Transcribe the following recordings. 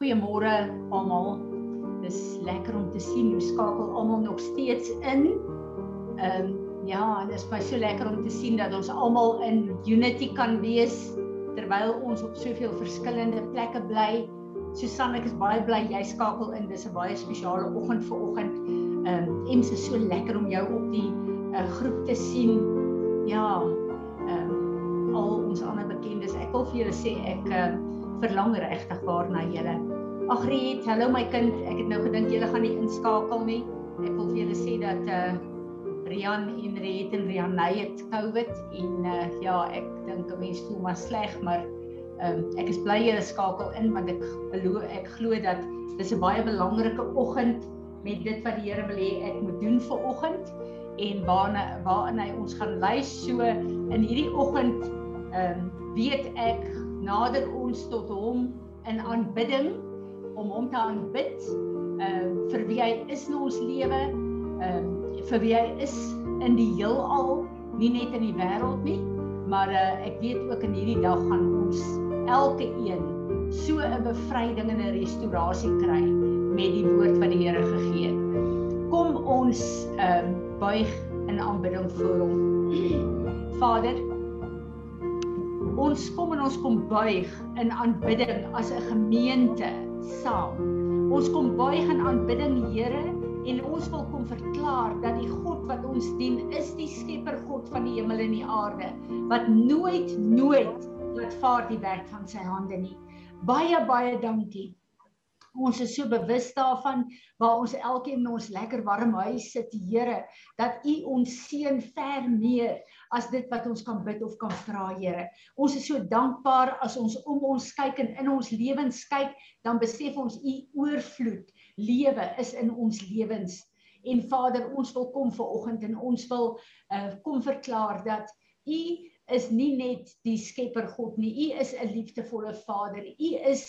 Goeiemôre almal. Dis lekker om te sien hoe skakel almal nog steeds in. Ehm um, ja, dit is baie so lekker om te sien dat ons almal in unity kan wees terwyl ons op soveel verskillende plekke bly. Susan, ek is baie bly jy skakel in. Dis 'n baie spesiale oggend vir oggend. Ehm um, Ems is so lekker om jou op die uh, groep te sien. Ja, ehm um, al ons ander bekendes. Ek wil vir julle sê ek uh, verlang regtig waar na julle. Ag Riet, hallo my kind. Ek het nou gedink julle gaan nie inskakel nie. Ek wil vir julle sê dat uh Rian en Riet en Rian Ney het COVID en uh ja, ek dink 'n mens voel maar sleg, maar ehm um, ek is bly julle skakel in want ek glo ek glo dat dis 'n baie belangrike oggend met dit wat die Here wil hê ek moet doen vir oggend en waarna waarin hy ons gaan lei so in hierdie oggend ehm um, weet ek nader ons tot hom in aanbidding om hom te aanbid. Uh vir wie hy is in ons lewe uh vir wie hy is in die heelal nie net in die wêreld nie maar uh ek weet ook in hierdie dag gaan ons elke een so 'n bevryding en 'n restaurasie kry met die woord wat die Here gegee het. Kom ons uh buig in aanbidding voor hom. Vader ons kom en ons kom buig in aanbidding as 'n gemeente saam. Ons kom buig in aanbidding, Here, en ons wil kom verklaar dat die God wat ons dien, is die Skepper God van die hemel en die aarde, wat nooit nooit laat vaar die werk van sy hande nie. Baie baie dankie Ons is so bewus daarvan waar ons elkeen in ons lekker warm huis sit, Here, dat U ons seën ver meer as dit wat ons kan bid of kan vra, Here. Ons is so dankbaar as ons om ons kyk en in ons lewens kyk, dan besef ons U oorvloed lewe is in ons lewens. En Vader, ons wil kom ver oggend en ons wil uh, kom verklaar dat U is nie net die skepper God nie. U is 'n liefdevolle Vader. U is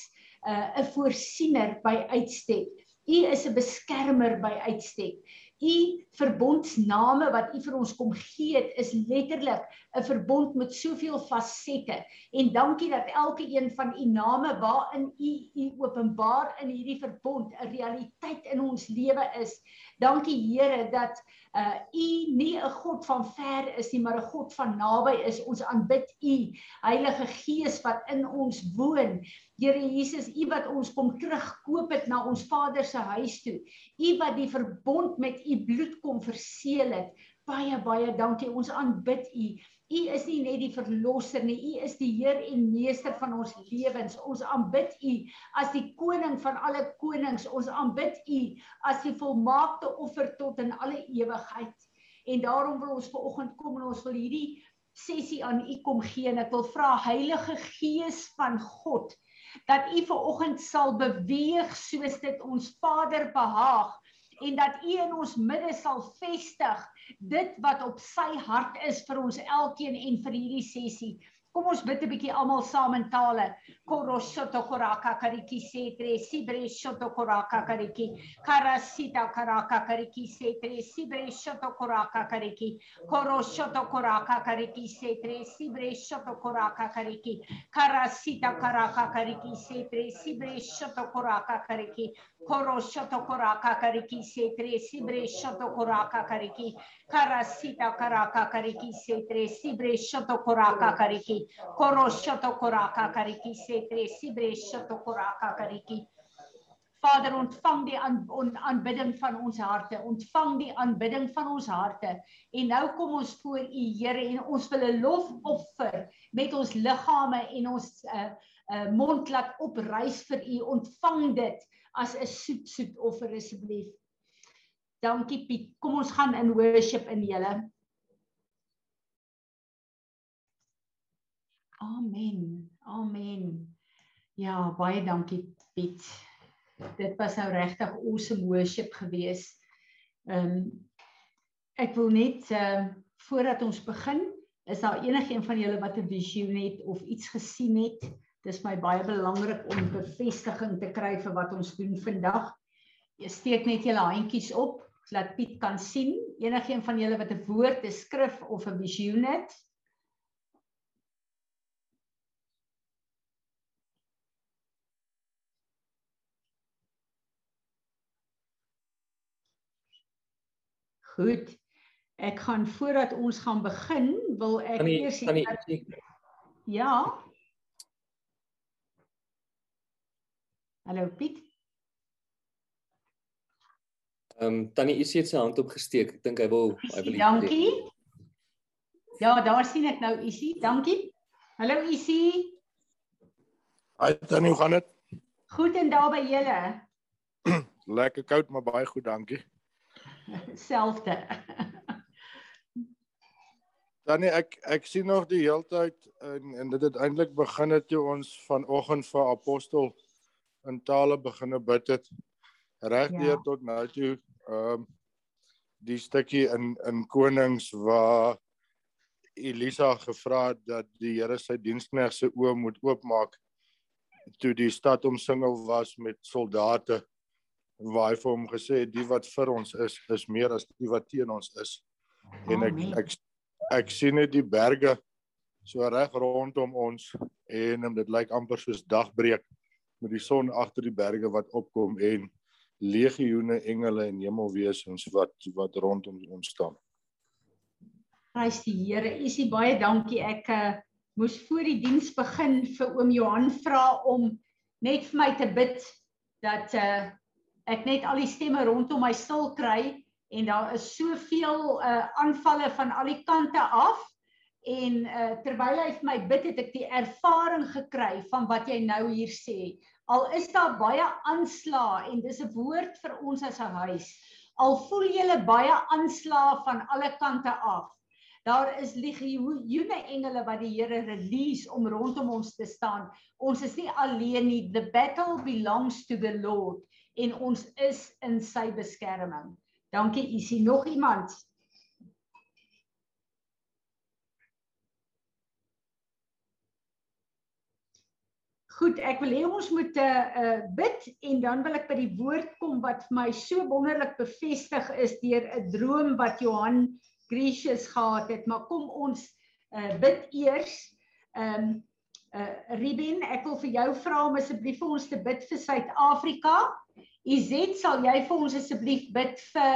uh, 'n voorsiener by uitstek. U is 'n beskermer by uitstek. U verbondsname wat u vir ons kom gee het, is letterlik 'n verbond met soveel fasette. En dankie dat elke een van u name waarin u u openbaar in hierdie verbond 'n realiteit in ons lewe is. Dankie Here dat uh u nie 'n God van ver is nie, maar 'n God van naby is. Ons aanbid u, Heilige Gees wat in ons woon. Here Jesus, U wat ons kom terugkoop het na ons Vader se huis toe. U wat die verbond met U bloed kom verseël het. Baie baie dankie. Ons aanbid U. U is nie net die verlosser nie. U is die Heer en Meester van ons lewens. Ons aanbid U as die koning van alle konings. Ons aanbid U as die volmaakte offer tot in alle ewigheid. En daarom wil ons vanoggend kom en ons wil hierdie sessie aan U kom gee en ek wil vra Heilige Gees van God dat u ver oggend sal beweeg soos dit ons Vader behaag en dat u in ons midde sal vestig dit wat op sy hart is vir ons elkeen en vir hierdie sessie Kom ons bid 'n bietjie almal saam in tale. Koroshoto koraka kariki setre sibre shoto koraka kariki. Karasita karaka kariki setre sibre shoto koraka kariki. Koroshoto koraka kariki setre sibre shoto koraka kariki. Karasita karaka kariki setre sibre shoto koraka kariki. Koroshoto koraka kariki setre sibre shoto koraka kariki. Karasita karaka kariki setre sibre shoto koraka kariki. Koroshoto koraka kariki setre sibreshoto koraka kariki. Vader ontvang die aan, on, aanbidding van ons harte, ontvang die aanbidding van ons harte. En nou kom ons voor U Here en ons wil 'n lofoffer met ons liggame en ons uh, uh, mond laat oprys vir U. Ontvang dit as 'n soet soet offer asseblief. Dankie Piet. Kom ons gaan in worship in julle. Amen. Amen. Ja, baie dankie Piet. Dit was nou regtig awesome worship geweest. Ehm um, ek wil net ehm uh, voordat ons begin, is daar enigiemand van julle wat 'n visioen het of iets gesien het? Dis my baie belangrik om bevestiging te kry vir wat ons doen vandag. Jy steek net julle handjies op laat Piet kan sien. Enigeen van julle wat 'n woord, 'n skrif of 'n visioen het. Goed. Ek gaan voordat ons gaan begin, wil ek Annie, eers Annie, ek, Ja. Hallo Piet. Ehm um, Tannie Isie het sy hand opgesteek. Ek dink hy wil hy wil Isie, dankie. Ja, daar sien ek nou Isie. Dankie. Hallo Isie. Hi Tannie, hoe gaan dit? Goed en daar by julle. Lekker koud, maar baie goed, dankie. Selfde. Tannie, ek ek sien nog die heeltyd en en dit het eintlik begin het toe ons vanoggend vir apostel in tale begine bid het. Regdeur Ja. tot nou toe ehm um, die stukkie in in Konings waar Elisa gevra het dat die Here sy dienskneg se oë moet oopmaak toe die stad omsingel was met soldate waar hy vir hom gesê het die wat vir ons is is meer as die wat teen ons is en ek ek ek sien net die berge so reg rondom ons en dit lyk amper soos dagbreek met die son agter die berge wat opkom en legioene engele en hemelwesens wat wat rondom ons staan. Prys die Here. Isie baie dankie. Ek uh, moes voor die diens begin vir oom Johan vra om net vir my te bid dat uh, ek net al die stemme rondom my stil kry en daar is soveel uh, aanvalle van al die kante af en uh, terwyl hy vir my bid het ek die ervaring gekry van wat jy nou hier sê. Al is daar baie aanslae en dis 'n woord vir ons as 'n huis. Al voel jy baie aanslae van alle kante af. Daar is legioene engele wat die Here release om rondom ons te staan. Ons is nie alleen nie. The battle belongs to the Lord en ons is in sy beskerming. Dankie Isie. Nog iemand? Goed, ek wil hê ons moet 'n uh, uh, bid en dan wil ek by die woord kom wat vir my so wonderlik bevestig is deur 'n droom wat Johan Gracious gehad het, maar kom ons uh, bid eers. Ehm um, uh, Ruben, ek wil vir jou vra om asseblief vir ons te bid vir Suid-Afrika. Izet, sal jy vir ons asseblief bid vir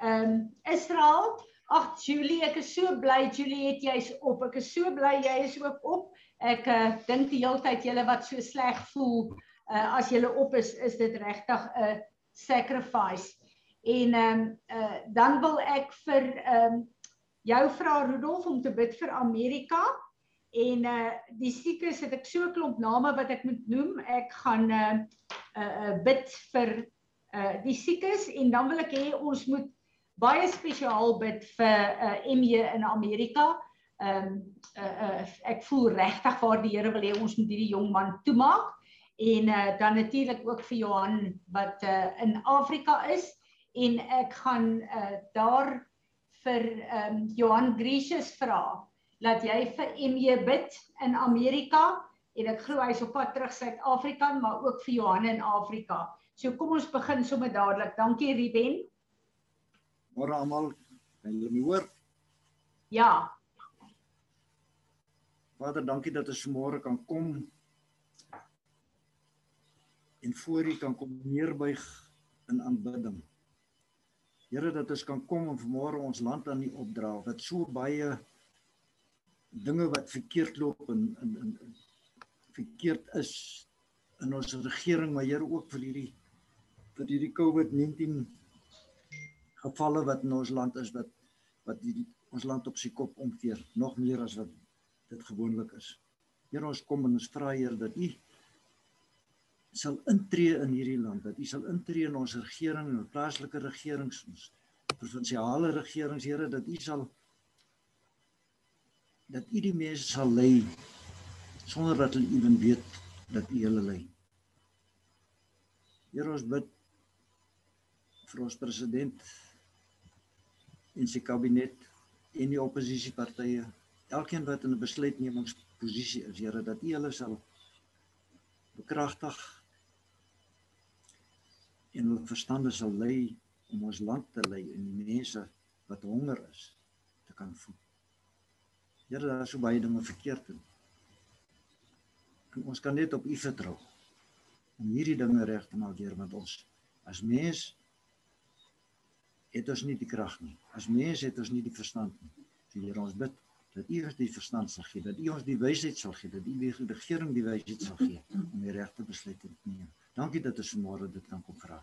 ehm um, Israel? Ag Julie, ek is so bly Julie het jy's op. Ek is so bly jy is ook op. Ek uh, dink die hele tyd julle wat so sleg voel uh, as julle op is, is dit regtig 'n sacrifice. En ehm um, uh, dan wil ek vir ehm um, jou vra Rudolf om te bid vir Amerika en uh die siekes het ek so 'n klomp name wat ek moet noem. Ek gaan uh uh, uh bid vir uh die siekes en dan wil ek hê ons moet baie spesiaal bid vir uh MJ in Amerika. Ehm um, uh, uh ek voel regtig waar die Here wil hê ons moet hierdie jong man toemaak en uh dan natuurlik ook vir Johan wat uh in Afrika is en ek gaan uh daar vir um, Johan Gracious vra dat jy vir MJ bid in Amerika en ek glo hy's op pad terug Suid-Afrika maar ook vir Johan in Afrika. So kom ons begin sommer dadelik. Dankie Ruben. Môre almal, kan julle my hoor? Ja, Vader, dankie dat ons môre kan kom en voor U kan kom neerbuig in aanbidding. Here dat ons kan kom en vanmôre ons land aan U opdra wat so baie dinge wat verkeerd loop en in in verkeerd is in ons regering, maar Here ook vir hierdie vir hierdie COVID-19 gevalle wat in ons land is wat wat die, ons land op sy kop omkeer nog meer as wat dit gewoonlik is. Here ons kom en ons vra Heer dat U sal intree in hierdie land, dat U sal intree in ons regering en plaaslike regerings, ons provinsiale regerings, Here, dat U sal dat U die mense sal lei sonder dat hulle ewen weet dat U hulle lei. Here ons bid vir ons president en sy kabinet en die oppositiepartye elkeen wat in 'n besluitnemingsposisie is, Here, dat U hulle sal bekragtig en hulle verstande sal lei om ons land te lei en die mense wat honger is te kan voed. Here, daar is so baie dinge verkeerd in. En ons kan net op U vertrou om hierdie dinge reg te maak, Here, want ons as mens het ons nie die krag nie. As mens het ons nie die verstand nie. So Here ons bid dat U ons die verstand sal gee, dat U ons die wysheid sal gee, dat U die regering die wysheid sal gee om die regte besluite te neem. Dankie dat ons môre dit kan kom vra.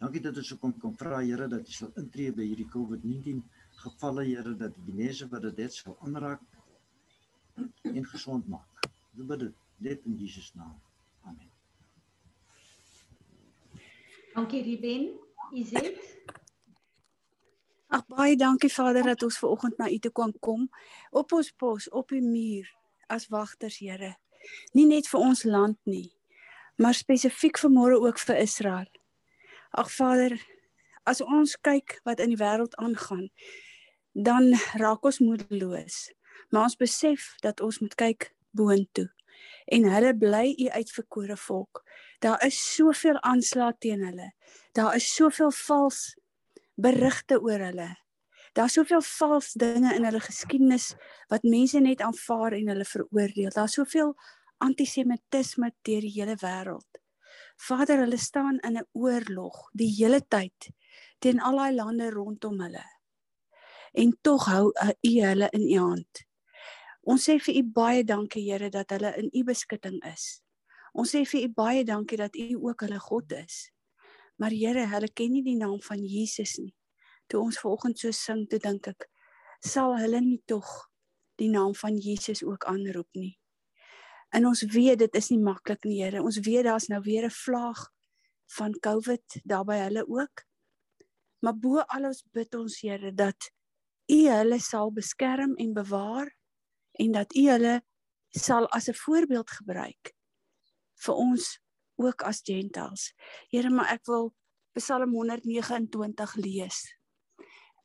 Dankie dat ons kon kom vra Here dat U sal intree by hierdie COVID-19 gevalle Here dat die mense wat dit het sal aanraak en gesond maak. Ons bid dit net in Jesus naam. Amen. Dankie Ruben. Izet. Ag baie dankie Vader dat ons ver oggend na U toe kon kom op ons pos op die muur as wagters Here. Nie net vir ons land nie, maar spesifiek vir môre ook vir Israel. Ag Vader, as ons kyk wat in die wêreld aangaan, dan raak ons moedeloos. Maar ons besef dat ons moet kyk boontoe. En hulle bly u uitverkore volk. Daar is soveel aanslag teen hulle. Daar is soveel vals berigte oor hulle. Daar's soveel vals dinge in hulle geskiedenis wat mense net aanvaar en hulle veroordeel. Daar's soveel antisemitisme deur die hele wêreld. Vader, hulle staan in 'n oorlog die hele tyd teen al daai lande rondom hulle. En tog hou uh, u hulle in u hand. Ons sê vir u baie dankie Here dat hulle in u beskutting is. Ons sê vir u baie dankie dat u ook hulle God is. Maar Here, hulle ken nie die naam van Jesus nie. Toe ons vanoggend so sing, toe dink ek, sal hulle nie tog die naam van Jesus ook aanroep nie. En ons weet dit is nie maklik nie, Here. Ons weet daar's nou weer 'n vlaag van COVID daar by hulle ook. Maar bo alles bid ons Here dat U hulle sal beskerm en bewaar en dat U hulle sal as 'n voorbeeld gebruik vir ons ook as gentiles. Here, maar ek wil Psalm 129 lees.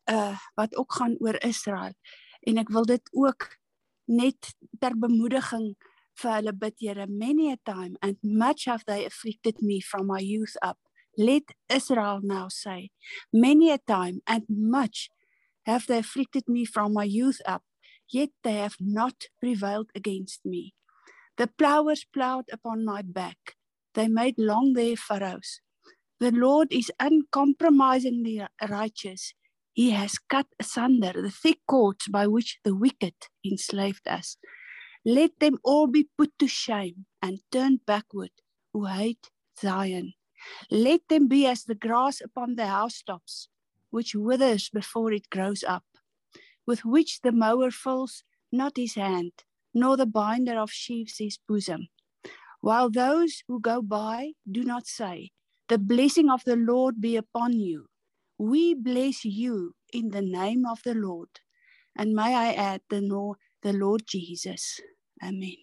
Uh wat ook gaan oor Israel en ek wil dit ook net ter bemoediging vir hulle bid, Here, many a time and much have they afflicted me from my youth up. Let Israel now say, many a time and much have they afflicted me from my youth up, yet they have not prevailed against me. The plowers plowed upon my back, They made long their furrows. The Lord is uncompromisingly righteous. He has cut asunder the thick cords by which the wicked enslaved us. Let them all be put to shame and turned backward who hate Zion. Let them be as the grass upon the housetops, which withers before it grows up, with which the mower fills not his hand, nor the binder of sheaves his bosom while those who go by do not say, The blessing of the Lord be upon you. We bless you in the name of the Lord. And may I add the, Lord, the Lord Jesus. Amen.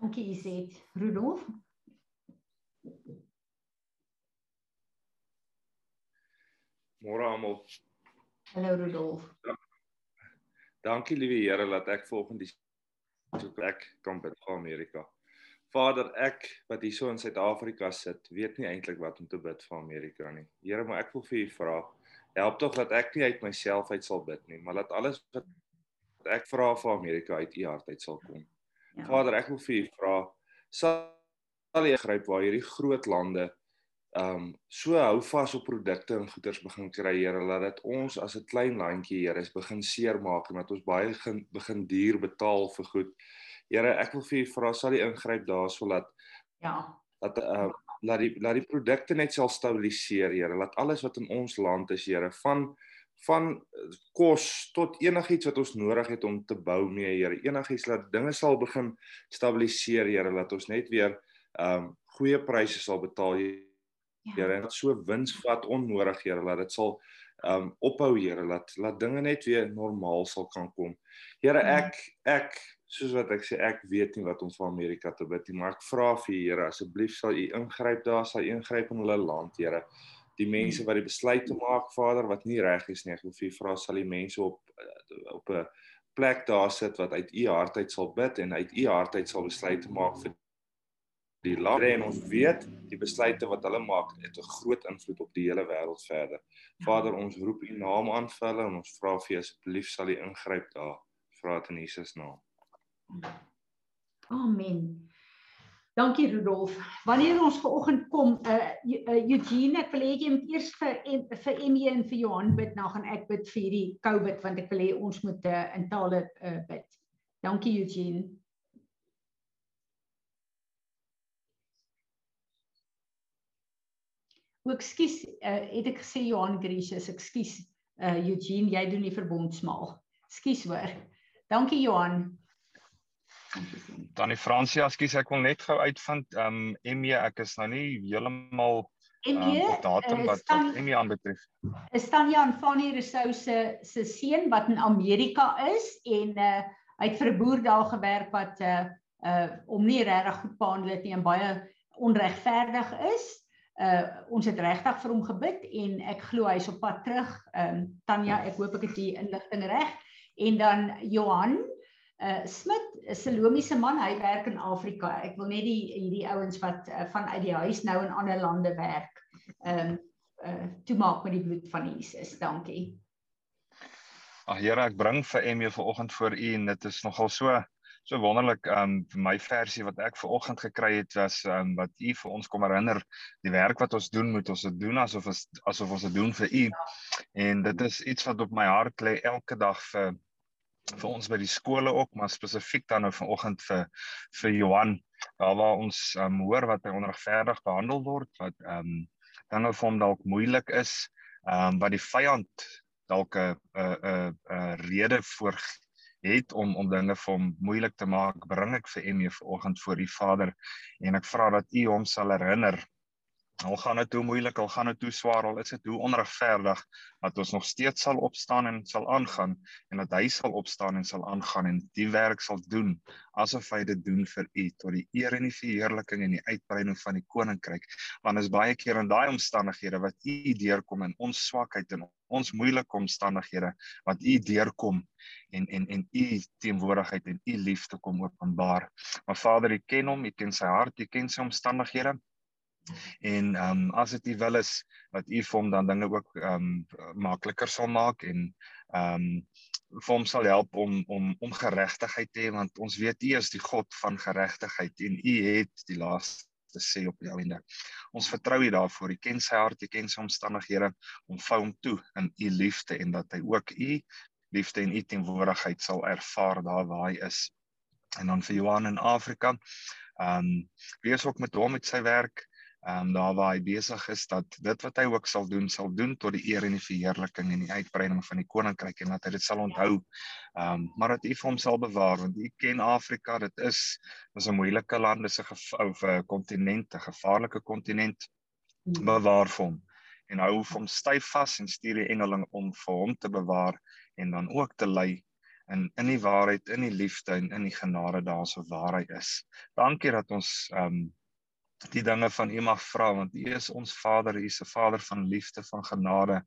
Dankie Iset. Rudolf. Môre almal. Hallo Rudolf. Dankie liewe Here dat ek volgende so ek kan bid vir Amerika. Vader, ek wat hier so in Suid-Afrika sit, weet nie eintlik wat om te bid vir Amerika nie. Here, maar ek wil vir u vra, help tog dat ek nie uit myself uit sal bid nie, maar dat alles wat ek vra vir Amerika uit u hart uit sal kom. Ja. Vader, ek wil vir u vra, sal jy gryp waar hierdie groot lande um so hou vas op produkte en goederes begin kry Here laat dit ons as 'n klein landjie Here is begin seermaak en dat ons baie begin, begin duur betaal vir goed. Here, ek wil vir u vra sal jy ingryp daarso dat ja, dat uh laat die laat die produkte net sal stabiliseer Here, laat alles wat in ons land is Here van van kos tot enigiets wat ons nodig het om te bou mee Here. Enigiets laat dinge sal begin stabiliseer Here, laat ons net weer um goeie pryse sal betaal Here Ja. Here, dat so wins vat onnodig, Here, laat dit sal um ophou, Here, laat laat dinge net weer normaal sal kan kom. Here, ja. ek ek soos wat ek sê, ek weet nie wat om vir Amerika te bid nie, maar ek vra vir U, Here, asseblief sal U ingryp daar, sal U ingryp in hulle land, Here. Die mense wat die besluit te maak, Vader, wat nie reg is nie, ek wil vir U vra sal die mense op op 'n plek daar sit wat uit U hart uit sal bid en uit U hart uit sal besluit te maak vir die land en ons weet die besluite wat hulle maak het 'n groot invloed op die hele wêreld verder. Vader, ons roep U naam aan vir hulle en ons vra vir asseblief sal U ingryp daar. Vra dit in Jesus naam. Amen. Dankie Rudolf. Wanneer ons ver oggend kom, uh, Eugene, ek wil hê jy moet eers vir vir Emmy en vir Johan bid, nou gaan ek bid vir hierdie COVID want ek wil hê ons moet uh, in tale uh, bid. Dankie Eugene. Ook skus, uh, het ek gesê Johan Gracious, ekskuus uh, Eugene, jy doen die verbondsmaal. Skus hoor. Dankie Johan. Dan die Fransie, ekskuus, ek wil net gou uitvind, ehm um, ME, ek is nou nie heeltemal ME um, datum wat stan, wat ME aanbetref. Is Tanya en Fanny Rousseau se se seun wat in Amerika is en uh hy het vir 'n boer daar gewerk wat uh uh om nie regtig goed behandel het nie en baie onregverdig is. Uh ons het regtig vir hom gebid en ek glo hy's op pad terug. Ehm um, Tanya, ek hoop ek het die inligting reg. En dan Johan Uh Smit, 'n Salomiese man, hy werk in Afrika. Ek wil net die hierdie ouens wat uh, vanuit die huis nou in ander lande werk, ehm um, uh toemaak met die bloed van Jesus. Dankie. Ag Here, ek bring vir Emmy vanoggend voor U en dit is nogal so so wonderlik. Um my versie wat ek vanoggend gekry het was um wat U vir ons kom herinner, die werk wat ons doen, moet ons dit doen asof ons asof ons dit doen vir U. En dit is iets wat op my hart lê elke dag vir vir ons by die skole ook, maar spesifiek dan nou vanoggend vir vir Johan, daar waar ons um, hoor wat hy onregverdig behandel word, wat ehm um, dinge vir hom dalk moeilik is, ehm um, wat die vyand dalk 'n 'n 'n rede voor het om om dinge vir hom moeilik te maak, bring ek vir Emmy vanoggend voor u Vader en ek vra dat u hom sal herinner Al gaan dit hoe moeilik, al gaan dit hoe swaar, al is dit hoe onregverdig, dat ons nog steeds sal opstaan en sal aangaan en dat hy sal opstaan en sal aangaan en die werk sal doen asof hy dit doen vir u tot die eer en die verheerliking en die uitbreiding van die koninkryk. Want is baie keer in daai omstandighede wat u deurkom in ons swakheid en ons moeilike omstandighede wat u deurkom en en en u teenwoordigheid en u liefde kom openbaar. Maar Vader, u ken hom, u ken sy hart, u ken sy omstandighede en ehm um, as dit u wil is dat u vir hom dan dinge ook ehm um, makliker sal maak en ehm um, vir hom sal help om om om geregtigheid te hê want ons weet u is die God van geregtigheid en u het die laaste sê op die einde. Ons vertrou u daarvoor. U ken sy hart, u ken sy omstandighede om vou hom toe in u liefde en dat hy ook u liefde en u teenwoordigheid sal ervaar daar waar hy is. En dan vir Johan in Afrika. Ehm um, wees ook met hom met sy werk ehm um, daar waar hy besig is dat dit wat hy ook sal doen sal doen tot die eer en die verheerliking en die uitbreiding van die koninkryk en dat hy dit sal onthou. Ehm um, maar dat u vir hom sal bewaar want u ken Afrika, dit is is 'n moeilike land, dis 'n of 'n kontinent, 'n gevaarlike kontinent. Hmm. Bewaar vir hom en hou hom styf vas en stuur die engeling om vir hom te bewaar en dan ook te lei in in die waarheid, in die liefde en in die genade daarso waar hy is. Dankie dat ons ehm um, die dinge van U mag vra want U is ons Vader, U is 'n Vader van liefde, van genade.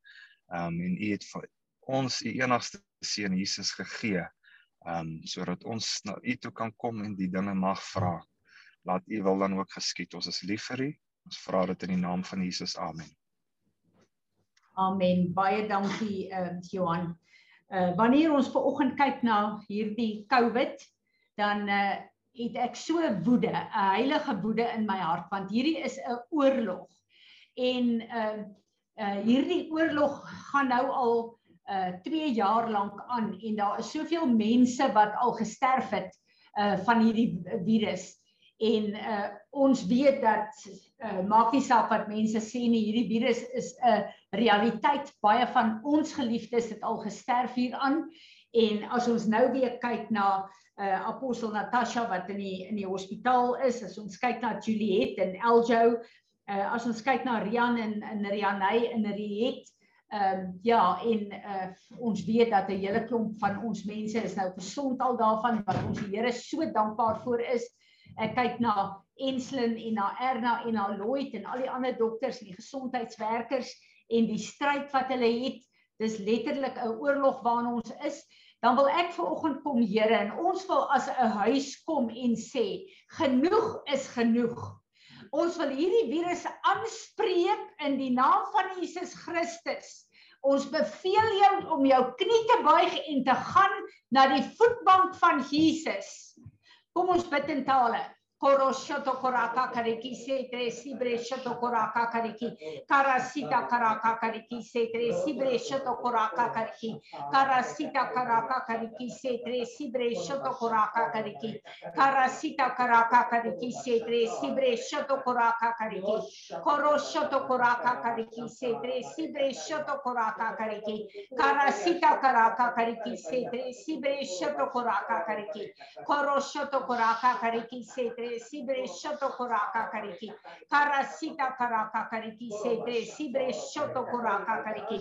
Ehm um, en U het vir ons U enigste seun Jesus gegee. Ehm um, sodat ons na U toe kan kom en die dinge mag vra. Laat U wil dan ook geskied. Ons is lief vir U. Ons vra dit in die naam van Jesus. Amen. Amen. Baie dankie eh uh, Johan. Uh wanneer ons ver oggend kyk na hierdie COVID, dan eh uh, het ek so woede, 'n heilige woede in my hart want hierdie is 'n oorlog. En uh uh hierdie oorlog gaan nou al uh 2 jaar lank aan en daar is soveel mense wat al gesterf het uh van hierdie virus. En uh ons weet dat uh maak nie saak wat mense sê nie, hierdie virus is 'n realiteit. Baie van ons geliefdes het al gesterf hieraan. En as ons nou weer kyk na uh apostel Natasha wat in die in die hospitaal is, as ons kyk na Juliet en Eljo, uh as ons kyk na Rian en en Rianey en Riet, ehm uh, ja, en uh ons weet dat 'n hele klomp van ons mense is nou gesond al daarvan wat ons die Here so dankbaar voor is. Ek kyk na Enslin en na Erna en na Lloyd en al die ander dokters en die gesondheidswerkers en die stryd wat hulle het. Dis letterlik 'n oorlog waarna ons is dan wil ek ver oggend kom Here en ons wil as 'n huis kom en sê genoeg is genoeg. Ons wil hierdie virus aanspreek in die naam van Jesus Christus. Ons beveel jou om jou knie te buig en te gaan na die voetbank van Jesus. Kom ons bid in tale. Koroshoto koraka kariki setre sibre shoto koraka kariki. Karasita karaka kariki setre sibre shoto koraka kariki. Karasita karaka kariki setre sibre shoto koraka kariki. Karasita karaka kariki setre sibre shoto koraka kariki. Koroshoto koraka kariki setre sibre shoto koraka kariki. Karasita karaka kariki setre sibre shoto koraka kariki. Koroshoto koraka kariki setre sibre shoto koraka kariki. Karasita karaka kariki setre sibre shoto koraka kariki.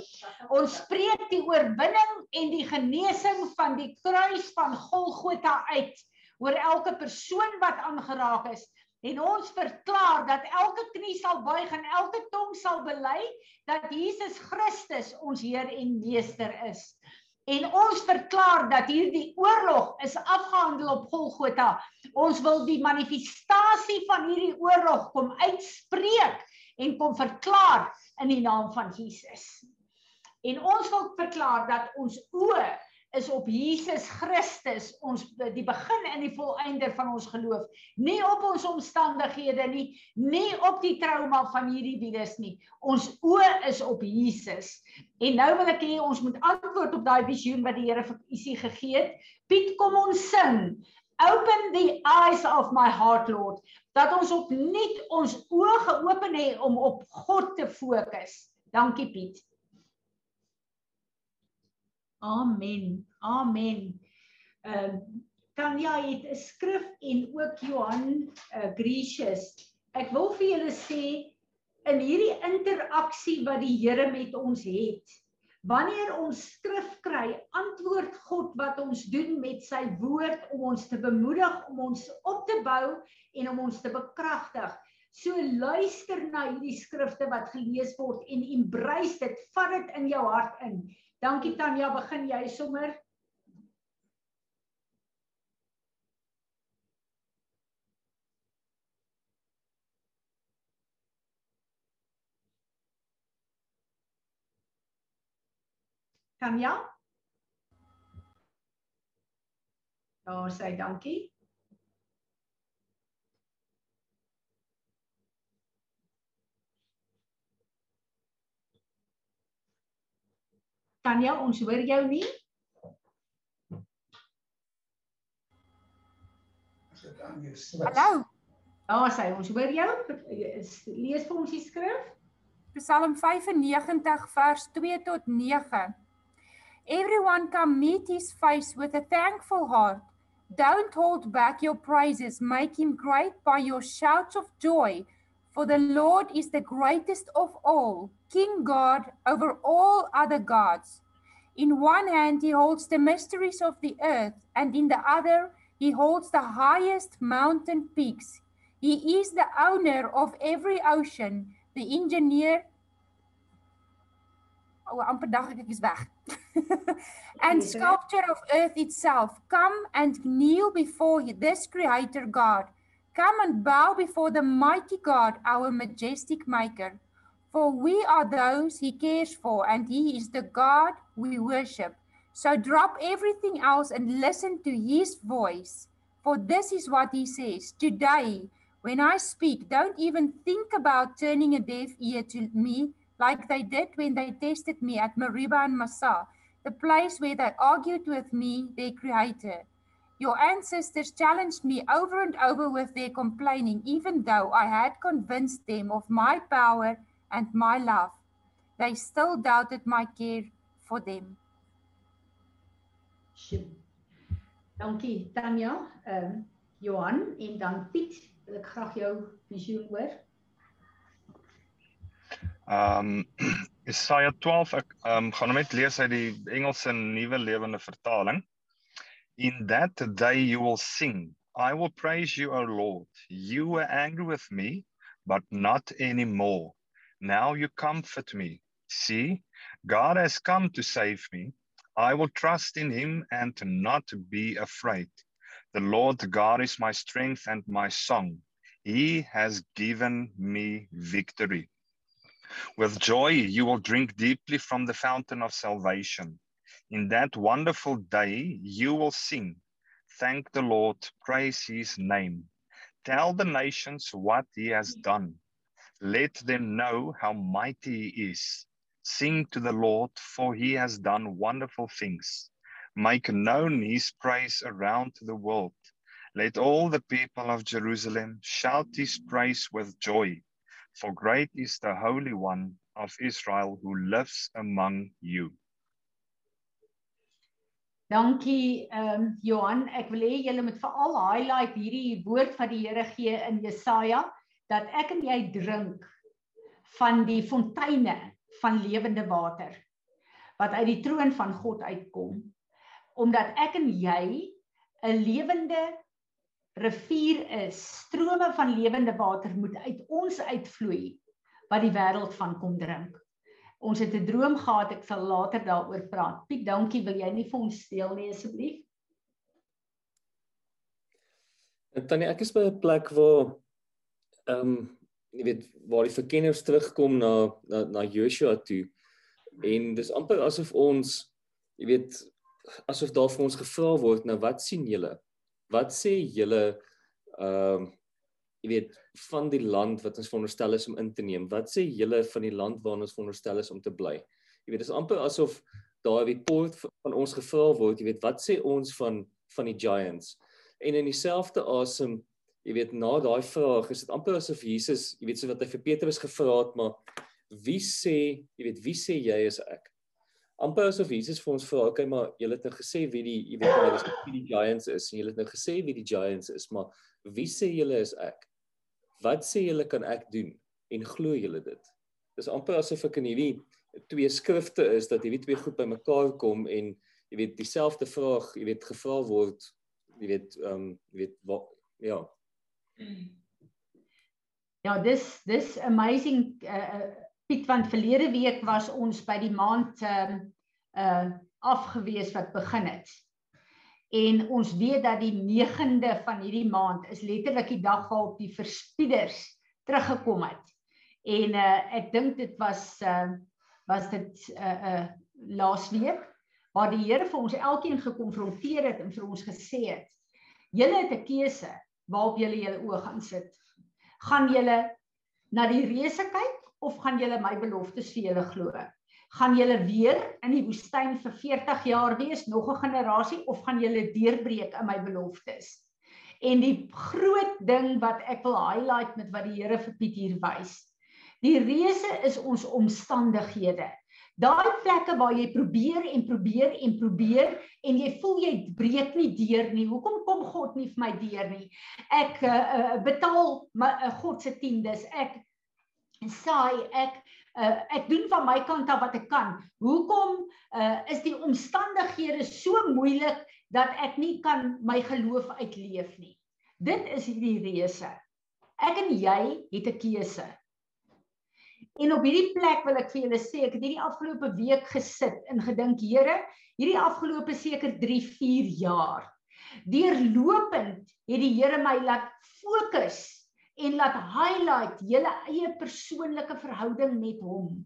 Ons spreek die oorwinning en die genesing van die kruis van Golgotha uit oor elke persoon wat aangeraak is. En ons verklaar dat elke knie sal buig en elke tong sal bely dat Jesus Christus ons Heer en Meester is. En ons verklaar dat hierdie oorlog is afgehandel op Golgotha. Ons wil die manifestasie van hierdie oorlog kom uitspreek en kom verklaar in die naam van Jesus. En ons wil verklaar dat ons oë is op Jesus Christus ons die begin en die volëinde van ons geloof. Nie op ons omstandighede nie nie op die trauma van hierdie virus nie. Ons oë is op Jesus. En nou wil ek hê ons moet antwoord op daai visioen wat die Here vir Isie gegee het. Piet kom ons sing. Open the eyes of my heart lord dat ons opnuut ons oë geopen het om op God te fokus. Dankie Piet Amen. Amen. Ehm uh, Tanya het 'n skrif en ook Johan uh, Gracious. Ek wil vir julle sê in hierdie interaksie wat die Here met ons het, wanneer ons skrif kry, antwoord God wat ons doen met sy woord om ons te bemoedig, om ons op te bou en om ons te bekragtig. So luister na hierdie skrifte wat gelees word en embrace dit, vat dit in jou hart in. Dankie Tanya, begin jy sommer. Tanya? Daar sê dankie. Tanya, ons hoor jou nie. Hallo. Ja, sê ons hoor jou. Lees vir ons die skrif. Psalm 95 vers 2 tot 9. Everyone come meet his face with a thankful heart. Don't hold back your praises, make him great by your shouts of joy. For the Lord is the greatest of all. King God over all other gods. In one hand, he holds the mysteries of the earth, and in the other, he holds the highest mountain peaks. He is the owner of every ocean, the engineer. Oh, amper dag ek is weg. and sculpture of earth itself. Come and kneel before this creator God. Come and bow before the mighty God, our majestic maker. For we are those he cares for, and he is the God we worship. So drop everything else and listen to his voice. For this is what he says Today, when I speak, don't even think about turning a deaf ear to me like they did when they tested me at Mariba and Massa, the place where they argued with me, their creator. Your ancestors challenged me over and over with their complaining, even though I had convinced them of my power and my love. They still doubted my care for them. Dankie Tanya, ehm uh, Johan en dan Piet, wil ek graag jou visioen hoor. Um Jesaja 12 ek um gaan net lees uit die Engelse Nuwe Lewende Vertaling. In that day you will sing, I will praise you, O Lord. You were angry with me, but not anymore. Now you comfort me. See, God has come to save me. I will trust in him and not be afraid. The Lord God is my strength and my song. He has given me victory. With joy, you will drink deeply from the fountain of salvation. In that wonderful day, you will sing. Thank the Lord, praise his name. Tell the nations what he has done. Let them know how mighty he is. Sing to the Lord, for he has done wonderful things. Make known his praise around the world. Let all the people of Jerusalem shout his praise with joy. For great is the Holy One of Israel who lives among you. Dankie ehm um, Johan, ek wil hê julle moet veral highlight hierdie woord wat die Here gee in Jesaja dat ek en jy drink van die fonteine van lewende water wat uit die troon van God uitkom omdat ek en jy 'n lewende rivier is. Strome van lewende water moet uit ons uitvloei wat die wêreld van kom drink ons het 'n droom gehad ek sal later daaroor praat. Piet dankie wil jy nie vir ons steel nie asseblief? Tannie ek is by 'n plek waar ehm um, jy weet waar die verkenners terugkom na na na Joshua toe. En dis amper asof ons jy weet asof daar vir ons gevra word nou wat sien julle? Wat sê julle ehm um, jy weet van die land wat ons veronderstel is om in te neem wat sê julle van die land waarin ons veronderstel is om te bly jy weet dis amper asof daar 'n report van ons gevra word jy weet wat sê ons van van die giants en in dieselfde asem jy weet na daai vraag is dit amper asof Jesus, jy weet so wat hy vir Petrus gevra het, maar wie sê, jy weet wie sê jy is ek? Amper asof Jesus vir ons vra, okay, maar jy het nou gesê wie die jy weet jy is wie die giants is en jy het nou gesê wie die giants is, maar wie sê julle is ek? Wat sê julle kan ek doen en glo julle dit? Dis amper asof ek in hierdie twee skrifte is dat hierdie twee goed bymekaar kom en jy weet dieselfde vraag, jy weet gevra word, jy weet ehm um, jy weet wat ja, Ja, dis dis amazing uh Piet want verlede week was ons by die maand ehm uh, uh afgewees wat begin het. En ons weet dat die 9de van hierdie maand is letterlik die dag waarop die verspieders teruggekom het. En uh ek dink dit was uh was dit uh uh laasweek waar die Here vir ons elkeen gekonfronteer het en vir ons gesê het: "Julle het 'n keuse waarop julle julle oë gaan sit. Gaan julle na die reëse kyk of gaan julle my beloftes vir julle glo? Gaan julle weer in die woestyn vir 40 jaar wees, nog 'n generasie of gaan julle deurbreek in my beloftes? En die groot ding wat ek wil highlight met wat die Here vir Piet hier wys. Die reëse is ons omstandighede. Daai plekke waar jy probeer en probeer en probeer en jy voel jy breek nie deur nie. Hoekom kom God nie vir my deur nie? Ek uh, betaal my uh, God se tiendes. Ek saai ek uh, ek doen van my kant af wat ek kan. Hoekom uh, is die omstandighede so moeilik dat ek nie kan my geloof uitleef nie? Dit is hierdie reëse. Ek en jy het 'n keuse. En op hierdie plek wil ek vir julle sê, ek het hierdie afgelope week gesit en gedink, Here, hierdie afgelope seker 3, 4 jaar. Deurlopend het die Here my laat fokus en laat highlight julle eie persoonlike verhouding met hom.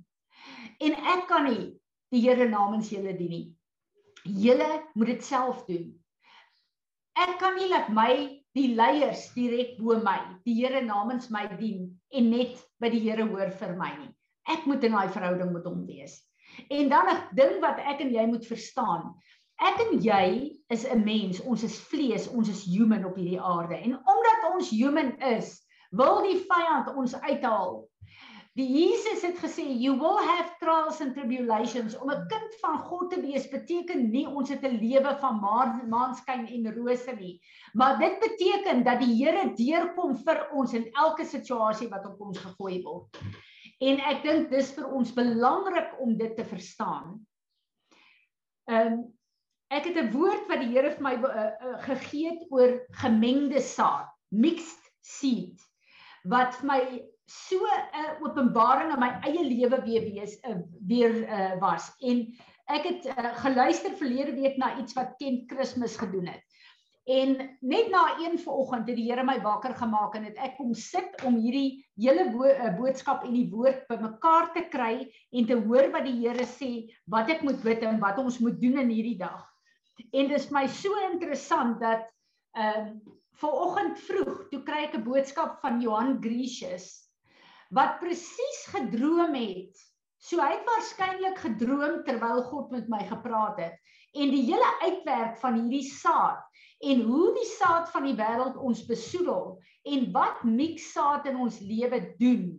En ek kan nie die Here namens julle dien nie. Julle moet dit self doen. Ek kan nie laat my die leiers direk bo my, die Here namens my dien en net by die Here hoor vir my nie. Ek moet in daai verhouding met hom wees. En dan 'n ding wat ek en jy moet verstaan. Ek en jy is 'n mens, ons is vlees, ons is human op hierdie aarde. En omdat ons human is, wil die vyand ons uithaal? Die Jesus het gesê you will have trials and tribulations. Om 'n kind van God te wees beteken nie ons het 'n lewe van maanskyn en rose nie. Maar dit beteken dat die Here deurkom vir ons in elke situasie wat op ons gegooi word. En ek dink dis vir ons belangrik om dit te verstaan. Ehm um, ek het 'n woord wat die Here vir my uh, uh, gegee het oor gemengde saad, mixed seed wat my so 'n uh, openbaring in my eie lewe weer wees uh, weer uh, was en ek het uh, geluister verlede week na iets wat Kent Kersfees gedoen het. En net na een vanoggend het die Here my wakker gemaak en het ek kom sit om hierdie hele bo uh, boodskap en die woord bymekaar te kry en te hoor wat die Here sê, wat ek moet bid en wat ons moet doen in hierdie dag. En dit is my so interessant dat ehm uh, Vanoggend vroeg toe kry ek 'n boodskap van Johan Grecius wat presies gedroom het. So hy het waarskynlik gedroom terwyl God met my gepraat het en die hele uitwerk van hierdie saad en hoe die saad van die wêreld ons besoedel en wat mix saad in ons lewe doen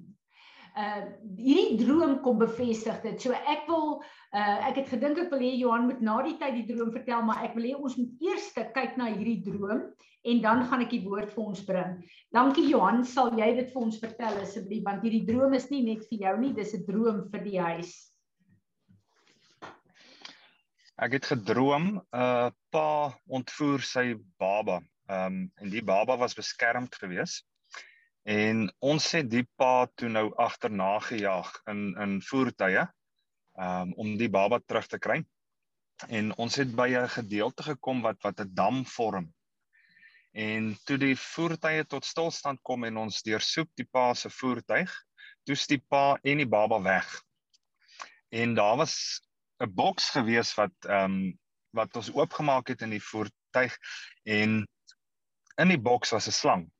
uh hierdie droom kom bevestig dit. So ek wil uh ek het gedink ek wil hê Johan moet na die tyd die droom vertel, maar ek wil hê ons moet eers kyk na hierdie droom en dan gaan ek die woord vir ons bring. Dankie Johan, sal jy dit vir ons vertel asseblief want hierdie droom is nie net vir jou nie, dis 'n droom vir die huis. Ek het gedroom 'n uh, pa ontvoer sy baba. Ehm um, en die baba was beskermd geweest En ons het die pa toe nou agterna gejaag in in voertuie um, om die baba terug te kry. En ons het by 'n gedeelte gekom wat wat 'n dam vorm. En toe die voertuie tot stilstand kom en ons deursoek die pa se voertuig, toets die pa en die baba weg. En daar was 'n boks gewees wat ehm um, wat ons oopgemaak het in die voertuig en in die boks was 'n slang.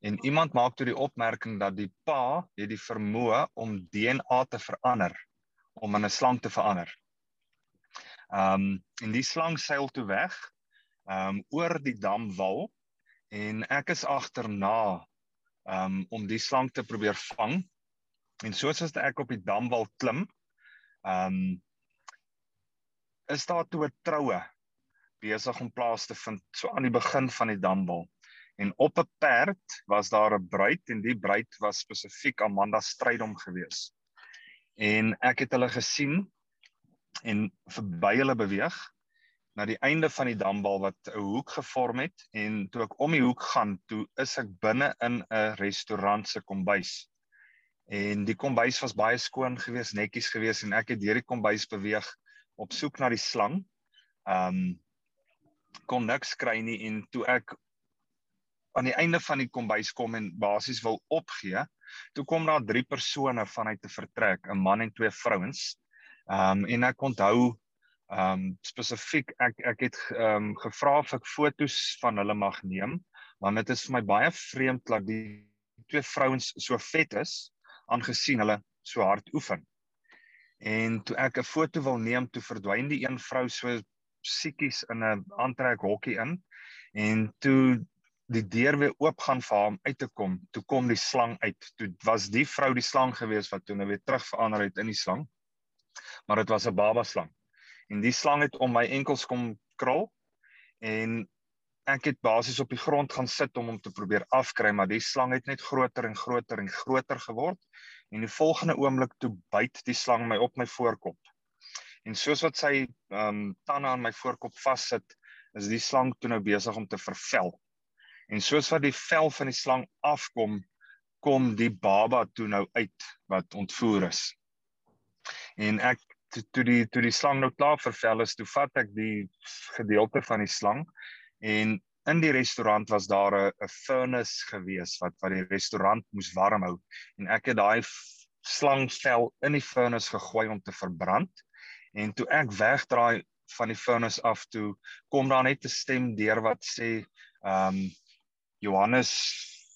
En iemand maak toe die opmerking dat die pa het die vermoë om DNA te verander om in 'n slang te verander. Ehm um, en die slang seil toe weg ehm um, oor die damwal en ek is agterna um, om die slang te probeer vang. En soos as ek op die damwal klim, ehm um, is daar toe 'n troue besig om plaas te vind so aan die begin van die damwal. En op 'n perd was daar 'n bruid en die bruid was spesifiek Amanda Strydom gewees. En ek het hulle gesien en verby hulle beweeg na die einde van die dambal wat 'n hoek gevorm het en toe ek om die hoek gaan, toe is ek binne in 'n restaurant se kombuis. En die kombuis was baie skoon geweest, netjies geweest en ek het deur die kombuis beweeg op soek na die slang. Um kon niks kry nie en toe ek aan die einde van die kombuis kom en basies wil opgee, toe kom daar drie persone vanuit te vertrek, 'n man en twee vrouens. Um, en ek onthou ehm um, spesifiek ek ek het ehm um, gevra of ek fotos van hulle mag neem, want dit is vir my baie vreemd dat die twee vrouens so vet is aangesien hulle so hard oefen. En toe ek 'n foto wil neem, toe verdwyn die een vrou so siekies in 'n aantrek hokkie in en toe die deur weer oop gaan vir hom uit te kom, toe kom die slang uit. Toe was die vrou die slang gewees wat toe nou weer terug verander het in die slang. Maar dit was 'n baba slang. En die slang het om my enkels kom krul en ek het basies op die grond gaan sit om hom te probeer afkry, maar die slang het net groter en groter en groter geword. En die volgende oomblik toe byt die slang my op my voorkop. En soos wat sy ehm um, tande aan my voorkop vassit, is die slang toe nou besig om te vervel. En soos wat die vel van die slang afkom, kom die baba toe nou uit wat ontvoer is. En ek toe, toe die toe die slang nou klaar vervel is, toe vat ek die gedeelte van die slang en in die restaurant was daar 'n 'n furnace gewees wat wat die restaurant moes warm hou en ek het daai slangvel in die furnace gegooi om te verbrand en toe ek wegdraai van die furnace af toe kom daar net 'n stem deur wat sê ehm um, Johannes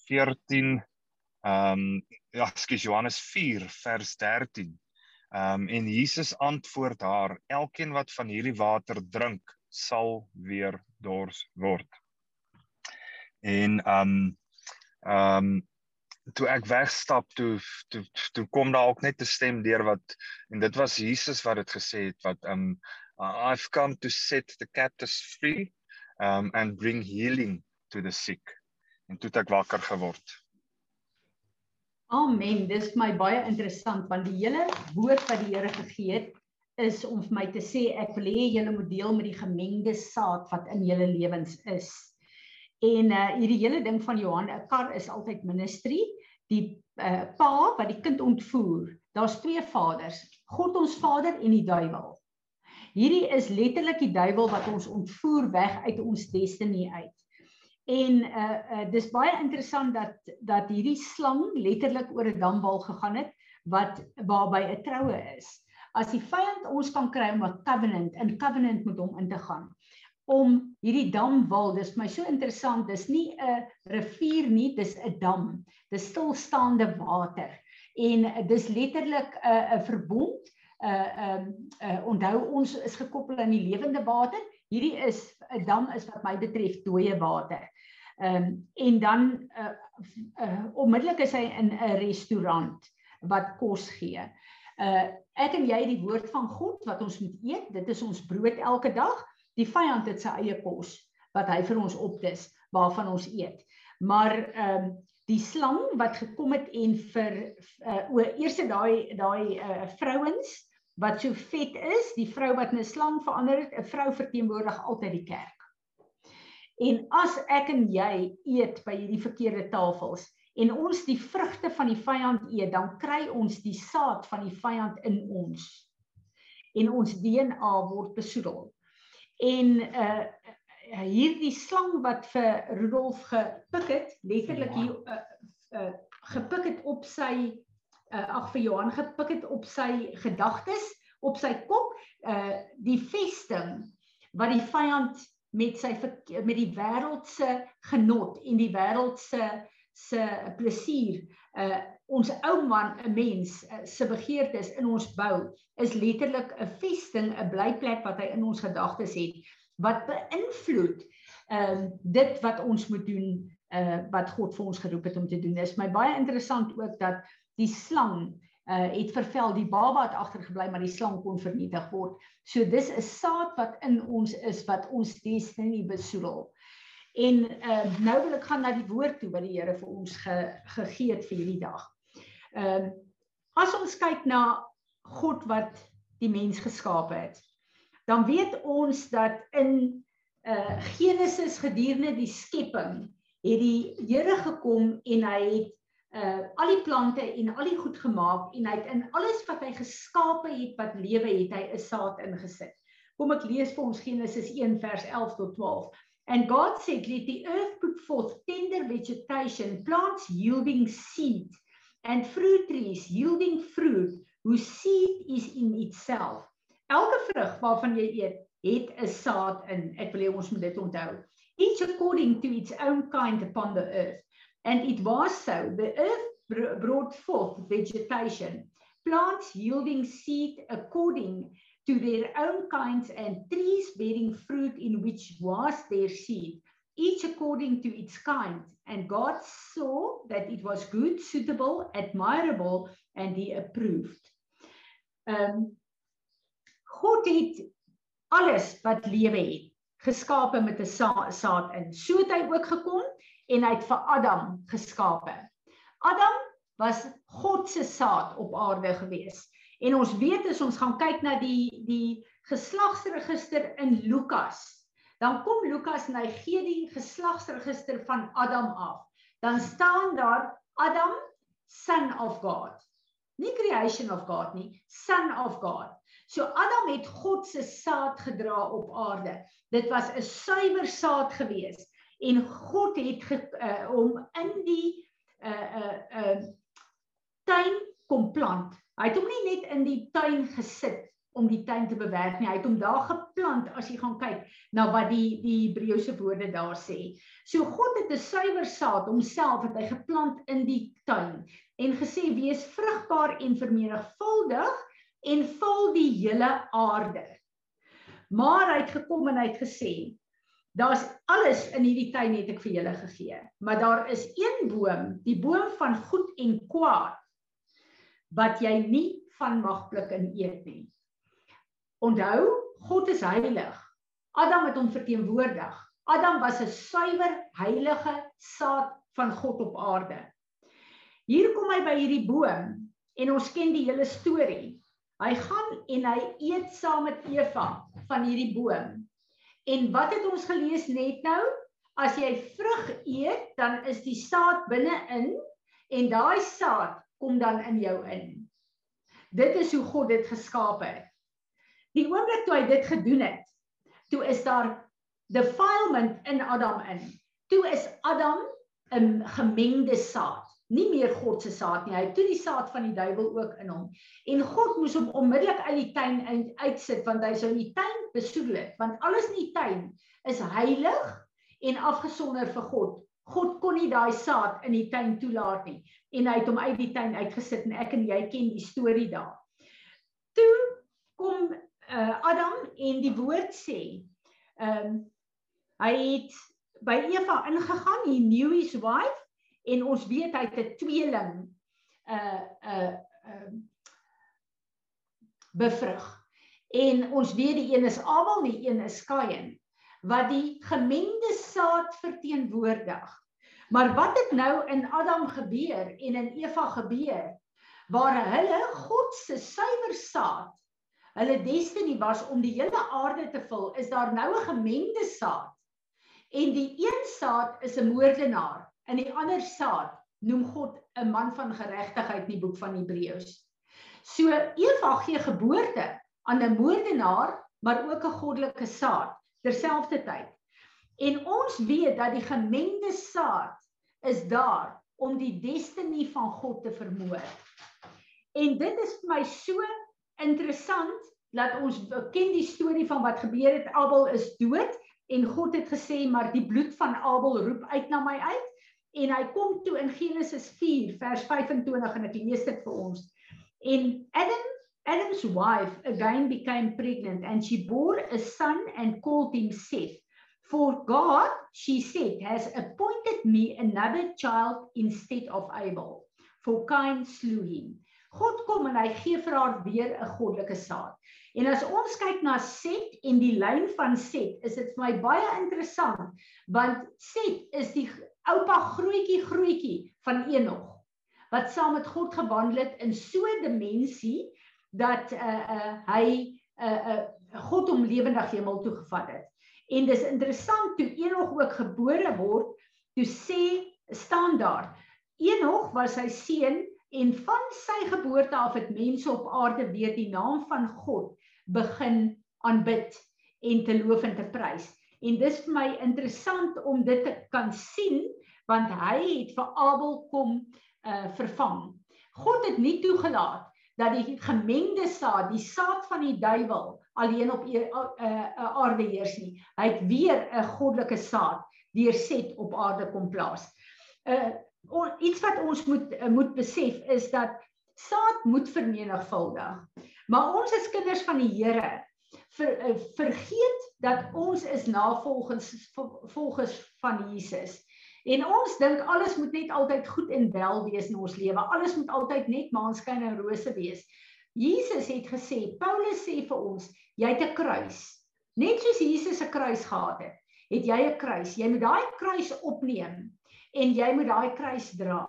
14 ehm um, ja, skus Johannes 4 vers 13. Ehm um, en Jesus antwoord haar: Elkeen wat van hierdie water drink, sal weer dors word. En ehm um, ehm um, toe ek wegstap toe toe toe kom daar ook net 'n stem deur wat en dit was Jesus wat dit gesê het wat um, I've come to set the captives free um and bring healing to the sick en toe het ek wakker geword. Amen. Dis my baie interessant want die hele woord wat die Here gegee het is om vir my te sê ek wil hê julle moet deel met die gemengde saad wat in julle lewens is. En uh hierdie hele ding van Johan, 'n kar is altyd ministry. Die uh pa wat die kind ontvoer, daar's twee vaders, God ons Vader en die duiwel. Hierdie is letterlik die duiwel wat ons ontvoer weg uit ons destiny uit. En uh, uh dis baie interessant dat dat hierdie slang letterlik oor 'n damwal gegaan het wat waarby 'n troue is. As die vyand ons kan kry om 'n covenant, in covenant met hom in te gaan. om hierdie damwal, dis my so interessant, dis nie 'n rivier nie, dis 'n dam. Dis stilstaande water. En dis letterlik 'n uh, 'n verbond. Uh um uh, onthou ons is gekoppel aan die lewende water. Hierdie is 'n dam is wat my betref dooie water. Ehm um, en dan uh, uh onmiddellik is hy in 'n restaurant wat kos gee. Uh ek en jy die woord van God wat ons moet eet, dit is ons brood elke dag. Die vyand het sy eie kos wat hy vir ons opdis waarvan ons eet. Maar ehm um, die slang wat gekom het en vir uh, o eerste daai daai uh, vrouens wat so vet is, die vrou wat in 'n slang verander het, 'n vrou verteenwoordig altyd die kerk. En as ek en jy eet by hierdie verkeerde tafels en ons die vrugte van die vyand eet, dan kry ons die saad van die vyand in ons. En ons DNA word besoedel en uh hierdie slang wat vir Rudolf gepik het, letterlik hier uh, uh gepik het op sy uh ag vir Johan gepik het op sy gedagtes, op sy kop, uh die vesting wat die vyand met sy met die wêreldse genot en die wêreldse se plesier uh ons ou man 'n mens uh, se begeertes in ons bou is letterlik 'n vesting 'n blyplek wat hy in ons gedagtes het wat beïnvloed ehm uh, dit wat ons moet doen uh wat God vir ons geroep het om te doen. Is my baie interessant ook dat die slang uh het vervel die baba het agtergebly maar die slang kon vernietig word. So dis 'n saad wat in ons is wat ons destiny besoedel. En uh nou wil ek gaan na die woord toe wat die Here vir ons ge, gegee het vir hierdie dag. Ehm uh, as ons kyk na God wat die mens geskaap het, dan weet ons dat in uh Genesis gedurende die skepping het die Here gekom en hy het uh al die plante en al die goed gemaak en hy het in alles wat hy geskape het wat lewe het hy 'n saad ingesit. Kom ek lees vir ons Genesis 1 vers 11 tot 12. And God said, Let the earth put forth tender vegetation, plants yielding seed, and fruit trees yielding fruit, whose seed is in itself. Elke vrug waarvan jy eet, het 'n saad in. Ek wil hê ons moet dit onthou. Each according to its own kind upon the earth. And it was so. The earth brought forth vegetation, plants yielding seed according to their own kinds and trees bearing fruit in which was their seed, each according to its kind. And God saw that it was good, suitable, admirable, and he approved. Um, God het alles wat lewe het geskape met 'n sa saad in. So het hy ook gekom en hy het vir Adam geskape. Adam was God se saad op aarde gewees. En ons weet as ons gaan kyk na die die geslagsregister in Lukas, dan kom Lukas en hy gee die geslagsregister van Adam af. Dan staan daar Adam son of God. Nie creation of God nie, son of God. So Adam het God se saad gedra op aarde. Dit was 'n suiwer saad gewees en God het uh, hom in die uh uh uh tuin kom plant Hy het hom nie net in die tuin gesit om die tuin te bewerk nie. Hy het hom daar geplant as jy gaan kyk na wat die die Hebreëse woorde daar sê. So God het 'n suiwer saad homself het hy geplant in die tuin en gesê wees vrugbaar en vermenigvuldig en vul die hele aarde. Maar hy het gekom en hy het gesê Daar's alles in hierdie tuin het ek vir julle gegee, maar daar is een boom, die boom van goed en kwaad wat jy nie van mag pluk en eet nie. Onthou, God is heilig. Adam het hom verteenwoordig. Adam was 'n suiwer, heilige saad van God op aarde. Hier kom hy by hierdie boom en ons ken die hele storie. Hy gaan en hy eet saam met Eva van hierdie boom. En wat het ons gelees net nou? As jy vrug eet, dan is die saad binne-in en daai saad kom dan in jou in. Dit is hoe God dit geskaap het. Die oomblik toe hy dit gedoen het, toe is daar defilement in Adam in. Toe is Adam 'n gemengde saad, nie meer God se saad nie. Hy het toe die saad van die duiwel ook in hom. En God moes hom onmiddellik uit die tuin uitsit want hy sou die tuin besoedel het, want alles in die tuin is heilig en afgesonder vir God. God kon nie daai saad in die tuin toelaat nie en hy het hom uit die tuin uitgesit en ek en jy ken die storie daar. Toe kom uh, Adam en die woord sê, ehm um, hy het by Eva ingegaan, he knew his wife en ons weet hy het 'n tweeling uh uh uh bevrug. En ons weet die een is Abel, die een is Kain wat die gemengde saad verteenwoordig. Maar wat het nou in Adam gebeur en in Eva gebeur waar hulle God se suiwer saad hulle destiny was om die hele aarde te vul, is daar nou 'n gemengde saad. En die een saad is 'n moordenaar en die ander saad noem God 'n man van geregtigheid in die boek van Hebreërs. So Eva gee geboorte aan 'n moordenaar, maar ook 'n goddelike saad terselfdertyd. En ons weet dat die gemengde saad is daar om die destiny van God te vermoor. En dit is vir my so interessant dat ons ken die storie van wat gebeur het Abel is dood en God het gesê maar die bloed van Abel roep uit na my uit en hy kom toe in Genesis 4 vers 25 en ek lees dit vir ons. En Adam Adam's wife again became pregnant and she bore a son and called him Seth. For God, she said, has appointed me another child instead of Abel. For Cain slew him. God kom en hy gee vir haar weer 'n goddelike saad. En as ons kyk na Set en die lyn van Set, is dit vir my baie interessant want Set is die oupa grootjie grootjie van Enog wat saam met God gewandel het in so 'n dimensie dat uh uh hy uh uh God hom lewendig hemel toe gevat het. En dis interessant toe Enog ook gebore word, toe sê staan daar Enog was sy seun en van sy geboorte af het mense op aarde weer die naam van God begin aanbid en te loof en te prys. En dis vir my interessant om dit te kan sien want hy het vir Abel kom uh vervang. God het nie toegelaat dat die gemengde saad, die saad van die duiwel alleen op 'n uh, aarde heers nie. Hy het weer 'n goddelike saad deurset op aarde kom plaas. Uh iets wat ons moet uh, moet besef is dat saad moet vermenigvuldig. Maar ons as kinders van die Here ver, uh, vergeet dat ons is navolgers volgers van Jesus. En ons dink alles moet net altyd goed en wel wees in ons lewe. Alles moet altyd net maanskyn en rose wees. Jesus het gesê, Paulus sê vir ons, jy het 'n kruis. Net soos Jesus 'n kruis gehad het, het jy 'n kruis. Jy moet daai kruis opneem en jy moet daai kruis dra.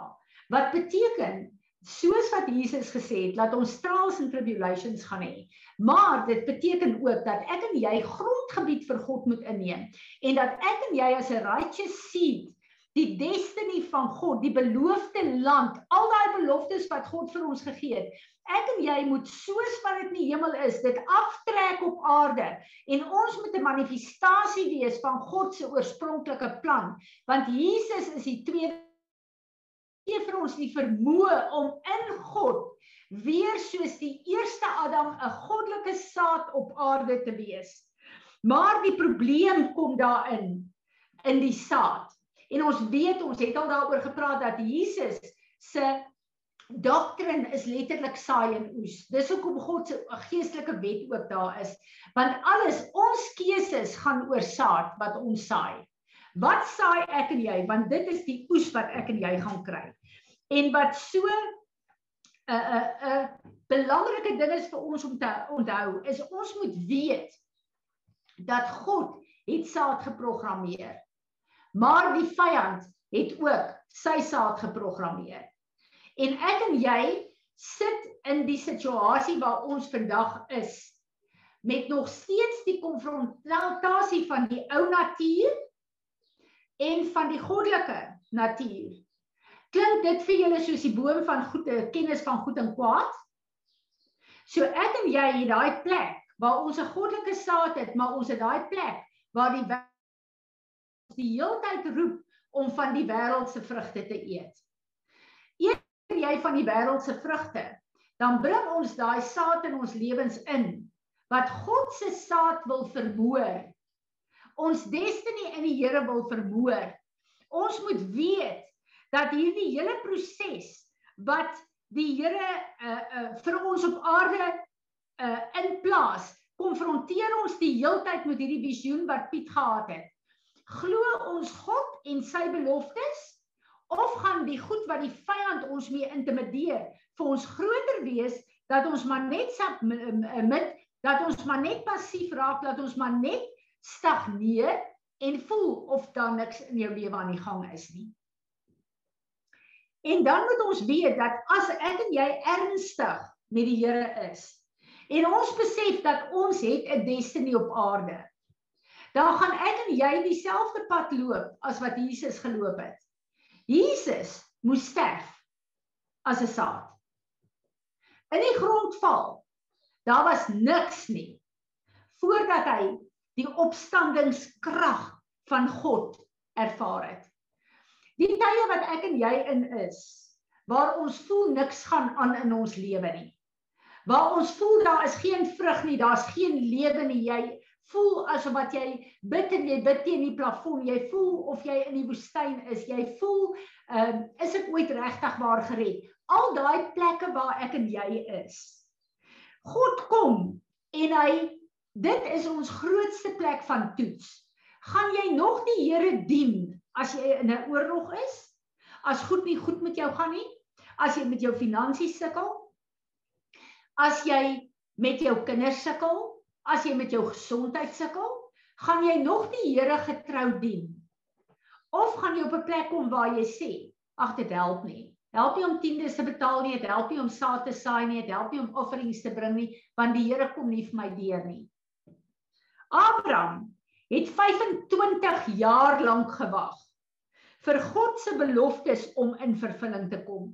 Wat beteken soos wat Jesus gesê het dat ons trials and tribulations gaan hê. Maar dit beteken ook dat ek en jy grondgebied vir God moet inneem en dat ek en jy as 'n righteous seed die destiny van God, die beloofde land, al daai beloftes wat God vir ons gegee het. Ek en jy moet soos wat dit in die hemel is, dit aftrek op aarde en ons moet 'n manifestasie wees van God se oorspronklike plan, want Jesus is die tweede gee vir ons die vermoë om in God weer soos die eerste Adam 'n goddelike saad op aarde te wees. Maar die probleem kom daarin in die saad. En ons weet ons het al daaroor gepraat dat Jesus se doktrin is letterlik saai en oes. Dis hoekom God se geestelike wet ook daar is. Want alles ons keuses gaan oor saad wat ons saai. Wat saai ek en jy? Want dit is die oes wat ek en jy gaan kry. En wat so 'n 'n 'n belangrike ding is vir ons om te onthou, is ons moet weet dat God het saad geprogrammeer. Maar die vyand het ook sy saad geprogrammeer. En ek en jy sit in die situasie waar ons vandag is met nog steeds die konfrontasie van die ou natuur en van die goddelike natuur. Klink dit vir julle soos die boom van goeie kennis van goed en kwaad? So ek en jy hier daai plek waar ons 'n goddelike saad het, maar ons het daai plek waar die die heeltyd roep om van die wêreld se vrugte te eet. Eet jy van die wêreld se vrugte, dan bring ons daai saad in ons lewens in wat God se saad wil verhoor ons destiny in die Here wil vermoor. Ons moet weet dat hierdie hele proses wat die Here uh uh vir ons op aarde uh in plaas, konfronteer ons die heeltyd met hierdie visioen wat Piet gehad het. Glo ons God en sy beloftes of gaan die goed wat die vyand ons mee intimideer vir ons groter wees dat ons maar net met dat ons maar net passief raak dat ons maar net stagneer en voel of daar niks in jou lewe aan die gang is nie. En dan moet ons weet dat as ek en jy ernstig met die Here is en ons besef dat ons het 'n destiny op aarde, dan gaan ek en jy dieselfde pad loop as wat Jesus geloop het. Jesus moes sterf as 'n saad. In die grond val. Daar was niks nie voordat hy die opstandingskrag van God ervaar het. Die tye wat ek en jy in is, waar ons voel niks gaan aan in ons lewe nie. Waar ons voel daar is geen vrug nie, daar's geen lewe nie, jy voel asof wat jy bid en jy bid teen die plafon, jy voel of jy in die woestyn is, jy voel ehm uh, is ek ooit regtig waar gered? Al daai plekke waar ek en jy is. God kom en hy dit is ons grootste plek van toets. Gaan jy nog die Here dien as jy in 'n oorlog is? As goed nie goed met jou gaan nie? As jy met jou finansies sukkel? As jy met jou kinders sukkel? as jy met jou gesondheid sukkel, gaan jy nog die Here getrou dien? Of gaan jy op 'n plek kom waar jy sê, ag dit help nie. Help nie om tiendes te betaal nie, dit help nie om saad te saai nie, dit help nie om offerings te bring nie, want die Here kom nie vir my deur nie. Abraham het 25 jaar lank gewag vir God se beloftes om in vervulling te kom.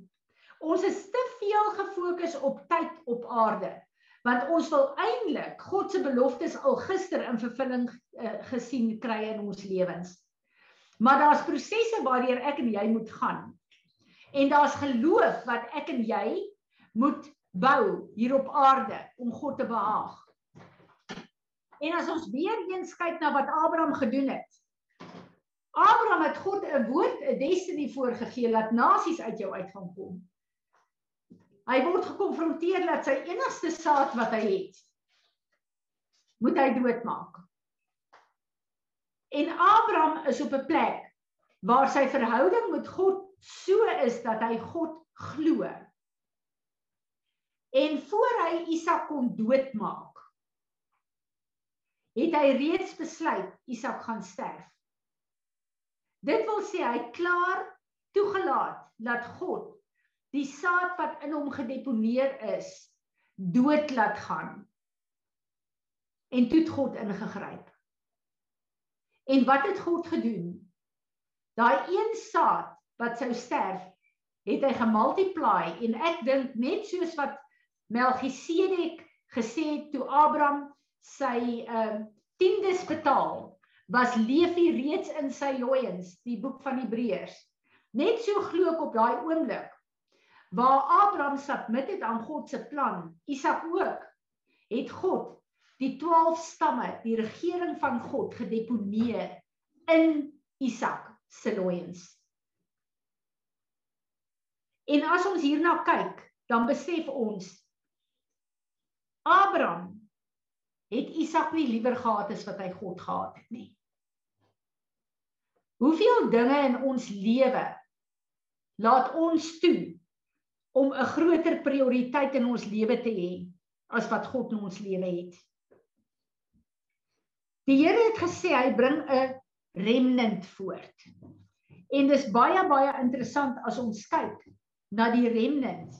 Ons is te veel gefokus op tyd op aarde want ons wil eintlik God se beloftes al gister in vervulling uh, gesien kry in ons lewens. Maar daar's prosesse waardeur ek en jy moet gaan. En daar's geloof wat ek en jy moet bou hier op aarde om God te behaag. En as ons weer eens kyk na wat Abraham gedoen het. Abraham het God 'n woord, 'n destiny voorgegee dat nasies uit jou uit gaan kom. Hy word gekonfronteer dat sy enigste saad wat hy het moet hy doodmaak. En Abraham is op 'n plek waar sy verhouding met God so is dat hy God glo. En voor hy Isak kon doodmaak, het hy reeds besluit Isak gaan sterf. Dit wil sê hy klaar toegelaat dat God die saad wat in hom gedeponeer is dood laat gaan. En toe het God ingegryp. En wat het God gedoen? Daai een saad wat sou sterf, het hy gemultiply en ek dink net soos wat Melchisedek gesê het toe Abraham sy ehm uh, tiendes betaal, was Levi reeds in sy loins, die boek van Hebreërs. Net so glo ek op daai oomblik waar Abraham submit het aan God se plan, Isak ook, het God die 12 stamme, die regering van God gedeponeer in Isak se loins. En as ons hierna kyk, dan besef ons Abraham het Isak nie liewer gehad as wat hy God gehad het nie. Hoeveel dinge in ons lewe laat ons toe om 'n groter prioriteit in ons lewe te hê as wat God in ons lewe het. Die Here het gesê hy bring 'n remnant voort. En dis baie baie interessant as ons kyk na die remnant.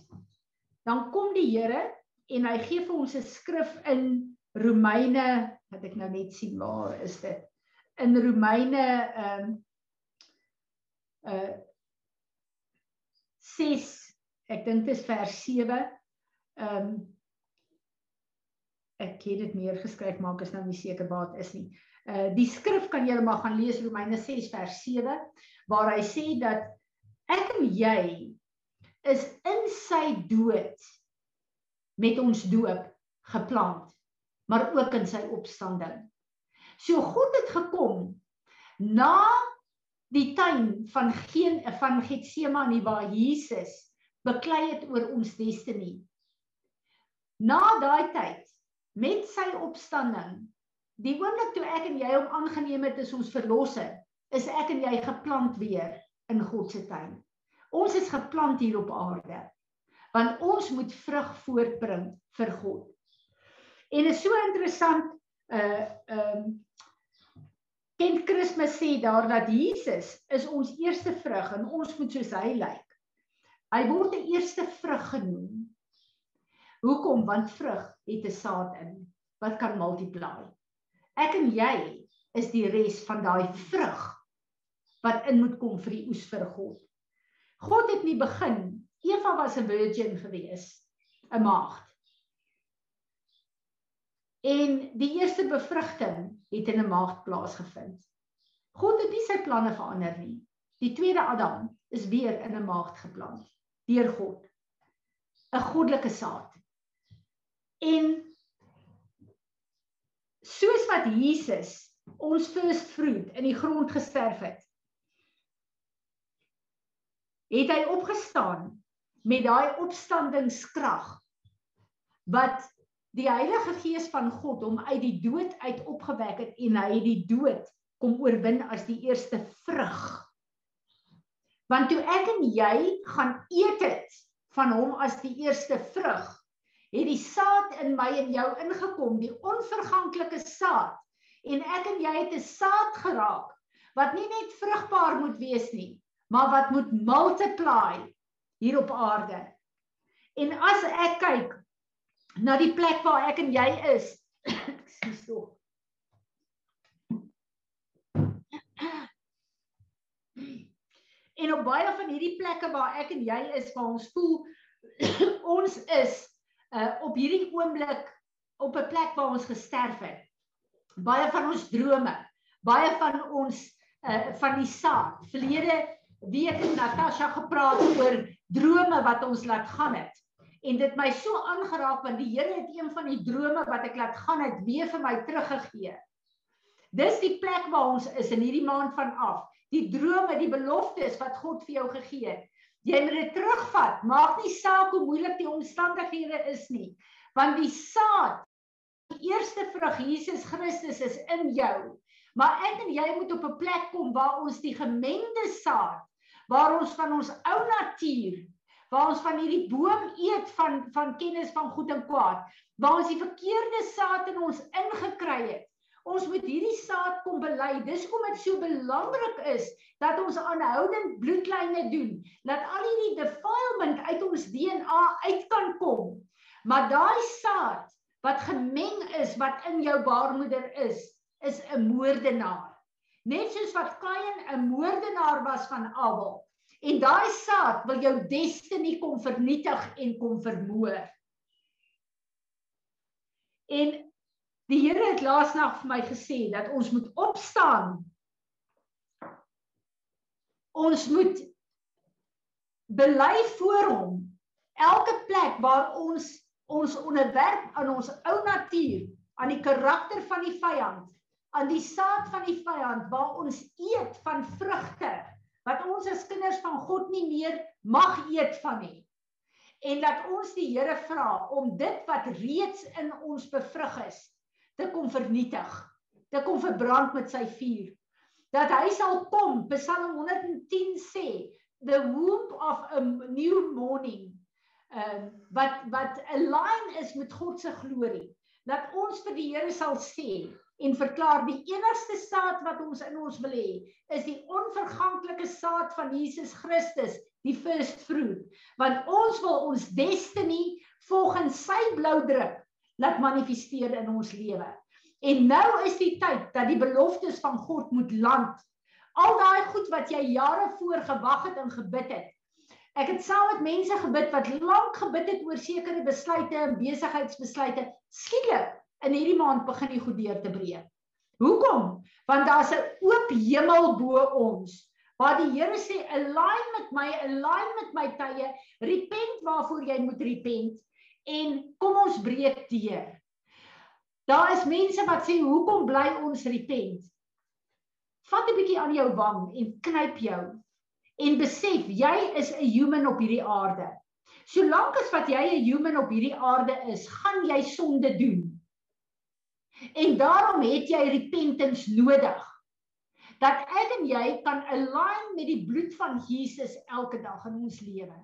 Dan kom die Here en hy gee vir ons 'n skrif in Romeine, wat ek nou net sien waar is dit? In Romeine ehm um, uh 6 Ek dink dit is vers 7. Ehm um, ek het dit neergeskryf maar ek is nou nie seker waar dit is nie. Uh die skrif kan julle maar gaan lees Romeine 6 vers 7 waar hy sê dat ek en jy is in sy dood met ons doop geplant maar ook in sy opstanding. So God het gekom na die tuin van geen van Getsemane waar Jesus beklei het oor ons destiny. Na daai tyd met sy opstanding, die oomblik toe ek en jy hom aangeneem het as ons verlosser, is ek en jy geplant weer in God se tuin. Ons is geplant hier op aarde. Want ons moet vrug voortbring vir God. En is so interessant uh ehm um, Ken Kersfees sê daar dat Jesus is ons eerste vrug en ons moet soos hy lyk. Hy word die eerste vrug genoem. Hoekom? Want vrug het 'n saad in wat kan multiply. Ek en jy is die res van daai vrug wat in moet kom vir die oes vir God. God het nie begin. Eva was 'n virgin gewees, 'n maagd. En die eerste bevrugting het in 'n maagd plaasgevind. God het nie sy planne verander nie. Die tweede Adam is weer in 'n maagd geplant deur God. 'n Goddelike saad. En soos wat Jesus ons first fruit in die grond gesterf het, het hy opgestaan met daai opstandingskrag wat die Heilige Gees van God hom uit die dood uit opgewek het en hy het die dood kom oorwin as die eerste vrug. Want toe ek en jy gaan eet dit van hom as die eerste vrug, het die saad in my en jou ingekom, die onverganklike saad. En ek en jy het 'n saad geraak wat nie net vrugbaar moet wees nie, maar wat moet multiply hier op aarde. En as ek kyk na die plek waar ek en jy is, ekskuus tog. En op baie van hierdie plekke waar ek en jy is, waar ons voel ons is uh op hierdie oomblik op 'n plek waar ons gesterf het. Baie van ons drome, baie van ons uh van die saad, verlede week het Natasha gepraat oor drome wat ons laat gaan het. En dit my so aangeraak want die Here het een van die drome wat ek laat gaan het weer vir my teruggegee. Dis die plek waar ons is in hierdie maand van af. Die drome, die beloftes wat God vir jou gegee het. Jy moet dit terugvat. Maak nie saak hoe moeilik die omstandighede is nie, want die saad, die eerste vrug Jesus Christus is in jou. Maar ek en jy moet op 'n plek kom waar ons die gemengde saad waar ons van ons ou natuur, waar ons van hierdie boom eet van van kennis van goed en kwaad, waar ons die verkeerde saad in ons ingekry het. Ons moet hierdie saad kom bely. Dis hoekom dit so belangrik is dat ons aanhoudend bloedlyne doen, dat al hierdie defilement uit ons DNA uit kan kom. Maar daai saad wat gemeng is wat in jou baarmoeder is, is 'n moordenaar. Net soos wat Kain 'n moordenaar was van Abel. En daai saad wil jou destiny kom vernietig en kom vermoor. En die Here het laasnag vir my gesê dat ons moet opstaan. Ons moet bely voor hom elke plek waar ons ons onderwerp aan ons ou natuur, aan die karakter van die vyand, aan die saad van die vyand waar ons eet van vrugte ons as kinders van God nie meer mag eet van nie. En dat ons die Here vra om dit wat reeds in ons bevrug is te kom vernietig, te kom verbrand met sy vuur. Dat hy sal kom, Psalm 110 sê, the womb of a new morning. Ehm uh, wat wat align is met God se glorie. Dat ons vir die Here sal sê, en verklaar die enigste saad wat ons in ons wil hê is die onverganklike saad van Jesus Christus, die first fruit. Want ons wil ons destiny volgens sy bloudruk laat manifesteer in ons lewe. En nou is die tyd dat die beloftes van God moet land. Al daai goed wat jy jare voor gewag het en gebid het. Ek het saam met mense gebid wat lank gebid het oor sekere besluite en besigheidsbesluite. Skielik in hierdie maand begin die goed deur te breek. Hoekom? Want daar's 'n oop hemel bo ons. Waar die Here sê, "Align met my, align met my tye, repent waarvoor jy moet repent en kom ons breek deur." Daar is mense wat sê hoekom bly ons repent? Vat 'n bietjie aan jou wang en knyp jou en besef jy is 'n human op hierdie aarde. Solank as wat jy 'n human op hierdie aarde is, gaan jy sonde doen. En daarom het jy repentance nodig. Dat ek en jy kan align met die bloed van Jesus elke dag in ons lewe.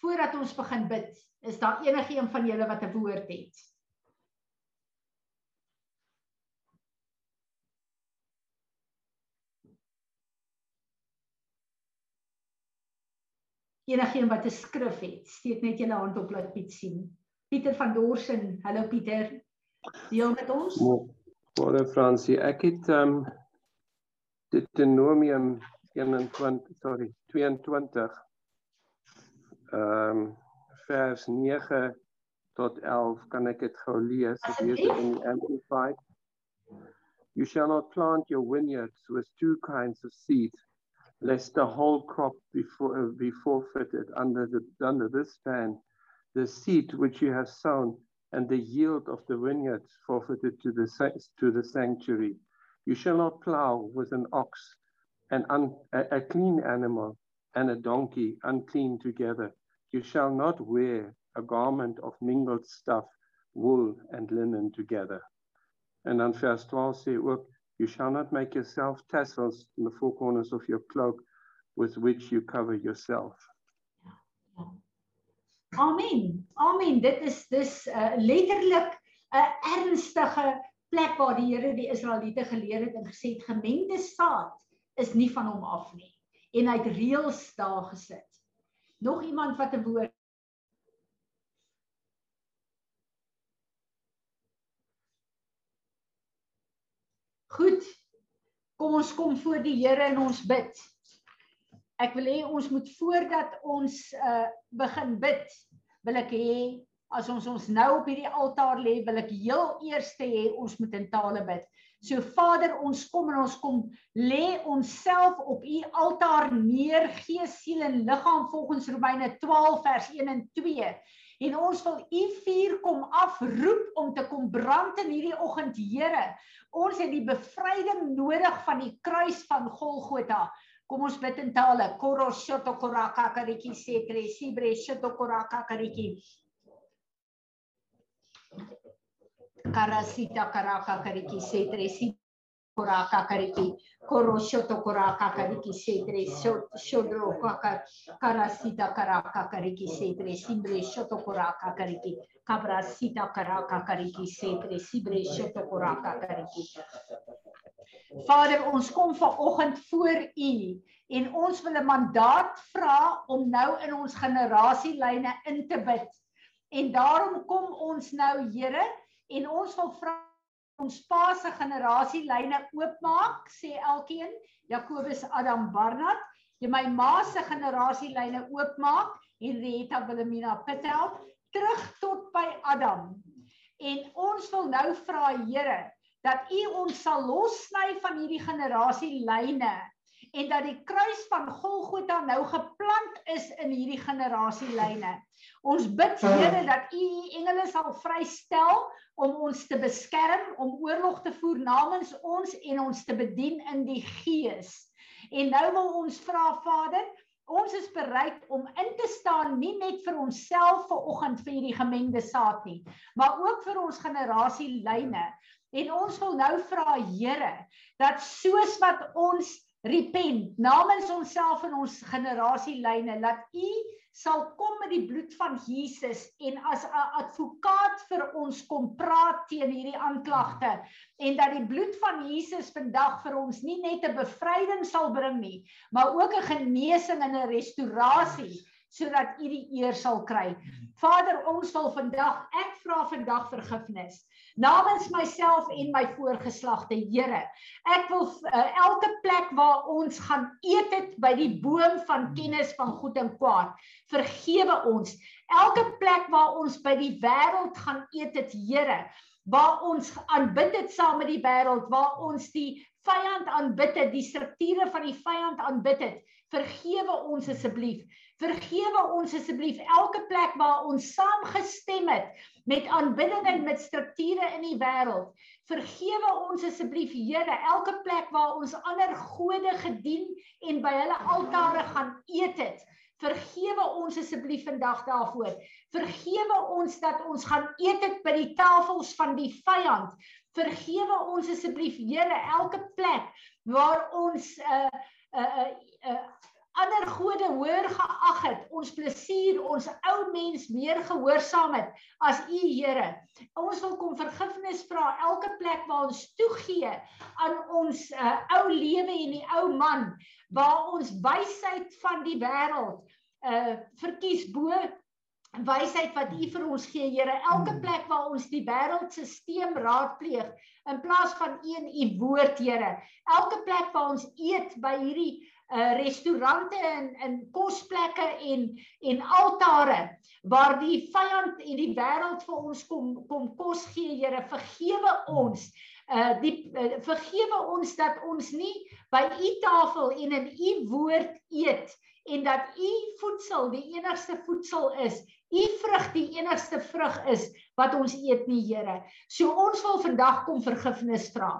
Voordat ons begin bid, is daar enige een van julle wat 'n woord het? Enigeen wat 'n skrif het, steek net julle hand op laat Piet sien. Pieter van Dorsen. Hallo Pieter. Deel met ons. Môre Fransie, ek het ehm um, Deuteronomium 21, sorry, 22 ehm um, vers 9 tot 11 kan ek dit gou lees. Dit is in die Amplified. You shall not plant your vineyards with two kinds of seed lest the whole crop be, for, uh, be forfeited under, the, under this ban, the seed which you have sown and the yield of the vineyards forfeited to the, to the sanctuary. You shall not plow with an ox, an un, a, a clean animal, and a donkey unclean together. You shall not wear a garment of mingled stuff, wool and linen together. And dan vers 12 sê ook You shall not make yourself tassels in the four corners of your cloak with which you cover yourself. Amen. Amen. Dit is dis uh, letterlik 'n ernstige plek waar die Here die Israeliete geleer het en gesê het gemengde saad is nie van hom af nie en hy het reëls daar gesit. Nog iemand wat 'n woord Goed. Kom ons kom voor die Here en ons bid. Ek wil hê ons moet voordat ons uh begin bid, wil ek hê as ons ons nou op hierdie altaar lê, wil ek heel eers hê ons moet in tale bid. So Vader, ons kom en ons kom lê onsself op u altaar neer, gees, siel en liggaam volgens Romeine 12 vers 1 en 2 en ons wil u vuur kom afroep om te kom brand in hierdie oggend Here. Ons het die bevryding nodig van die kruis van Golgotha. Kom ons bid in tale. Koroshoto koraka kariki setre sibre shoto koraka kariki. Karasita karaka kariki setre sibre koraka kariki koroshoto koraka kariki setre shodro kaka karasita karaka kariki setre simbre shoto koraka kariki kabrasita karaka kariki setre sibre shoto koraka kariki Vader ons kom vanoggend voor u en ons wil 'n mandaat vra om nou in ons generasielyne in te bid. En daarom kom ons nou Here en ons wil vra ons pa se generasielyne oopmaak, sê elkeen, Jakobus Adam Barnard, jy my ma se generasielyne oopmaak, Henrietta Wilhelmina Patel, terug tot by Adam. En ons wil nou vra Here dat U ons sal lossny van hierdie generasielyne en dat die kruis van Golgotha nou geplant is in hierdie generasielyne. Ons bid Here dat U U engele sal vrystel om ons te beskerm, om oorlog te voer namens ons en ons te bedien in die gees. En nou wil ons vra Vader, ons is bereid om in te staan nie net vir onsself vanoggend vir hierdie gemengde saad nie, maar ook vir ons generasielyne. En ons wil nou vra Here dat soos wat ons repent namens onsself en ons generasielyne dat u sal kom met die bloed van Jesus en as 'n advokaat vir ons kom praat teen hierdie aanklagte en dat die bloed van Jesus vandag vir ons nie net 'n bevryding sal bring nie maar ook 'n genesing en 'n restaurasie sodat u die eer sal kry. Vader, ons wil vandag, ek vra vandag vergifnis namens myself en my voorgeslagte Here. Ek wil uh, elke plek waar ons gaan eet het by die boom van kennis van goed en kwaad, vergewe ons. Elke plek waar ons by die wêreld gaan eet het, Here, waar ons aanbid het saam met die wêreld, waar ons die vyand aanbid het, die strukture van die vyand aanbid het. Vergewe ons asseblief. Vergewe ons asseblief elke plek waar ons saamgestem het met aanbidding en met strukture in die wêreld. Vergewe ons asseblief Here elke plek waar ons ander gode gedien en by hulle altare gaan eet het. Vergewe ons asseblief vandag daarvoor. Vergewe ons dat ons gaan eet het by die tafels van die vyand. Vergewe ons asseblief Here elke plek waar ons 'n uh, 'n uh, 'n uh, uh, ander gode hoër geag het, ons plesier, ons ou mens meer gehoorsaam het as U Here. Ons wil kom vergifnis vra elke plek waar ons toegee aan ons uh, ou lewe en die ou man waar ons wysheid van die wêreld uh verkies bo wysheid wat U vir ons gee Here. Elke plek waar ons die wêreldstelsel raadpleeg in plaas van een U woord Here. Elke plek waar ons eet by hierdie uh restaurante en in kosplekke en en altare waar die vyand en die wêreld vir ons kom kom kos gee. Here vergewe ons uh die uh, vergewe ons dat ons nie by u tafel en in u woord eet en dat u voedsel die enigste voedsel is u vrug die enigste vrug is wat ons eet nie Here. So ons wil vandag kom vergifnis vra.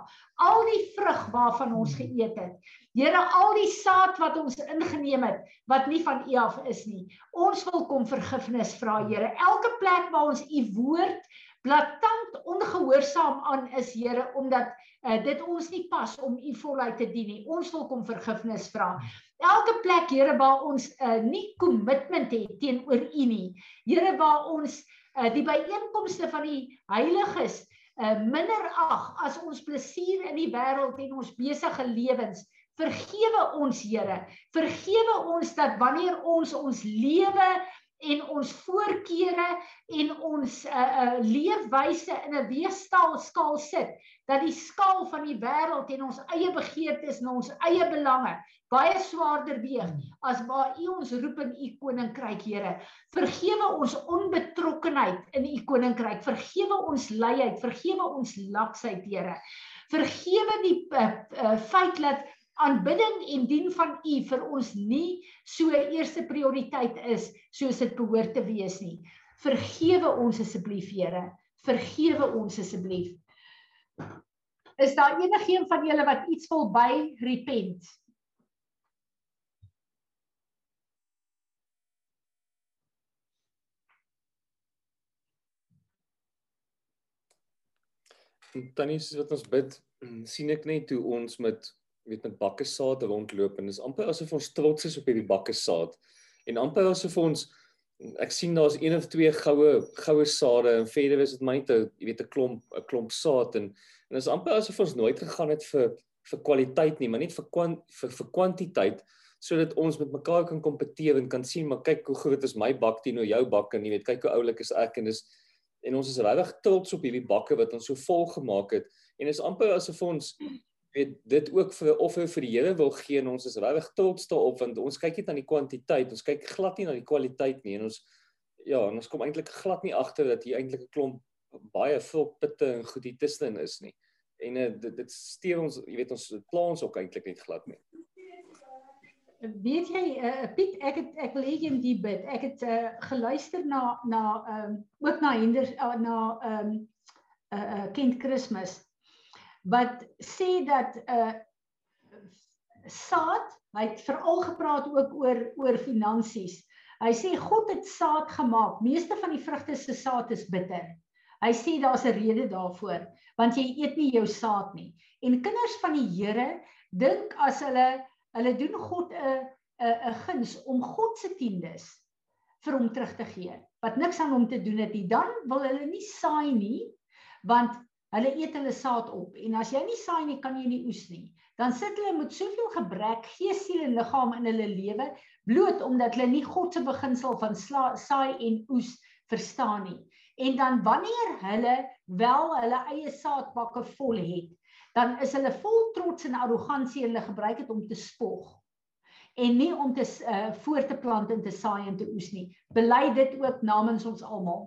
Al die vrug waarvan ons geëet het. Here, al die saad wat ons ingeneem het wat nie van U af is nie. Ons wil kom vergifnis vra, Here. Elke plek waar ons U woord blaatant ongehoorsaam aan is, Here, omdat uh, dit ons nie pas om U voluit te dien nie. Ons wil kom vergifnis vra. Elke plek, Here, waar ons uh, nie kommitment het teenoor U nie. Here, waar ons uh, die byeenkomste van die heiliges uh, minder ag as ons plesier in die wêreld en ons besige lewens. Vergewe ons Here. Vergewe ons dat wanneer ons ons lewe en ons voorkeure en ons uh, uh, leefwyse in 'n weegstaal skaal sit dat die skaal van die wêreld en ons eie begeertes en ons eie belange baie swaarder weeg as waar U ons roep in U koninkryk Here. Vergewe ons onbetrokkenheid in U koninkryk. Vergewe ons luiheid, vergewe ons laksheid Here. Vergewe die uh, uh, feit dat aanbidding en dien van U vir ons nie so eerste prioriteit is soos dit behoort te wees nie. Vergewe ons asseblief, Here. Vergewe ons asseblief. Is daar enigiemand van julle wat iets wil by repent? Tannie, soos wat ons bid, sien ek net hoe ons met weet met bakke saad rondloop en dis amper asof ons trots is op hierdie bakke saad. En amper asof ons ek sien daar's een of twee goue goue sade en verder is dit my te jy weet 'n klomp 'n klomp saad en en dis amper asof ons nooit gegaan het vir vir kwaliteit nie, maar net vir kwant, vir vir kwantiteit sodat ons met mekaar kan kompeteer en kan sien maar kyk hoe groot is my bak teenoor jou bak en jy weet kyk hoe oulik is ek en dis en ons is regtig trots op hierdie bakke wat ons so vol gemaak het en is amper asof ons weet dit ook vir offer vir die Here wil gee en ons is regtig trots daarop want ons kyk net aan die kwantiteit, ons kyk glad nie na die kwaliteit nie en ons ja, en ons kom eintlik glad nie agter dat hier eintlik 'n klomp baie veel pitte en goed hier tussenin is nie. En uh, dit dit steur ons, jy weet ons pla ons ook eintlik net glad nie. Weet jy uh, Piet, ek het ek wil hê jy moet bid. Ek het uh, geluister na na ehm um, ook na Henders uh, na ehm um, uh, uh, Kind Kersfees wat sê dat 'n uh, saad, hy het veral gepraat ook oor oor finansies. Hy sê God het saad gemaak. Meeste van die vrugte se saad is bitter. Hy sê daar's 'n rede daarvoor, want jy eet nie jou saad nie. En kinders van die Here dink as hulle hulle doen God 'n 'n 'n guns om God se tiendes vir hom terug te gee. Wat niks aan hom te doen het nie, dan wil hulle nie saai nie, want Hulle eet hulle saad op en as jy nie saai nie, kan jy nie oes nie. Dan sit hulle met soveel gebrek, gees, siel en liggaam in hulle lewe bloot omdat hulle nie God se beginsel van saai en oes verstaan nie. En dan wanneer hulle wel hulle eie saadbakke vol het, dan is hulle vol trots en arrogansie en hulle gebruik dit om te spog en nie om te uh, voort te plant en te saai en te oes nie. Bely dit ook namens ons almal.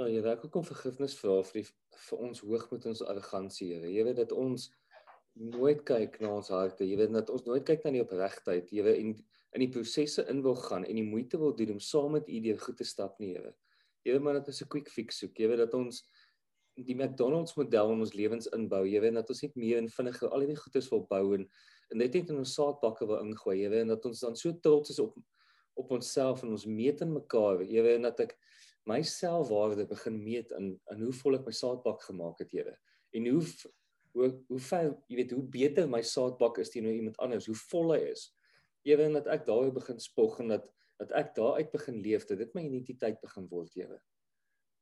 Ja, jy werk ook om vergifnis vra vir die vir ons hoogmoed en ons arrogansie, Here. Jy weet dat ons nooit kyk na ons harte. Jy weet dat ons nooit kyk na die opregtheid. Jy weet in die prosesse in wil gaan en die moeite wil doen om saam met U deur goed te stap nie, Here. Weet maar dat ons 'n quick fix soek. Jy weet dat ons die McDonald's model in ons lewens inbou. Jy weet dat ons net meer en vinniger al hierdie goedes wil bou en en net net in ons saadbakke wil ingooi. Jy weet dat ons dan so trots is op op onsself en ons meet in mekaar. Jy weet dat ek my selfwaarde begin meet in in hoe vol ek my saadbak gemaak het, Here. En hoe hoe hoe veel jy weet hoe beter my saadbak is teenoor iemand anders, hoe vol hy is. Ewe en dat ek daaroor begin spog en dat dat ek daaruit begin leef, dat dit my identiteit begin word, Ewe.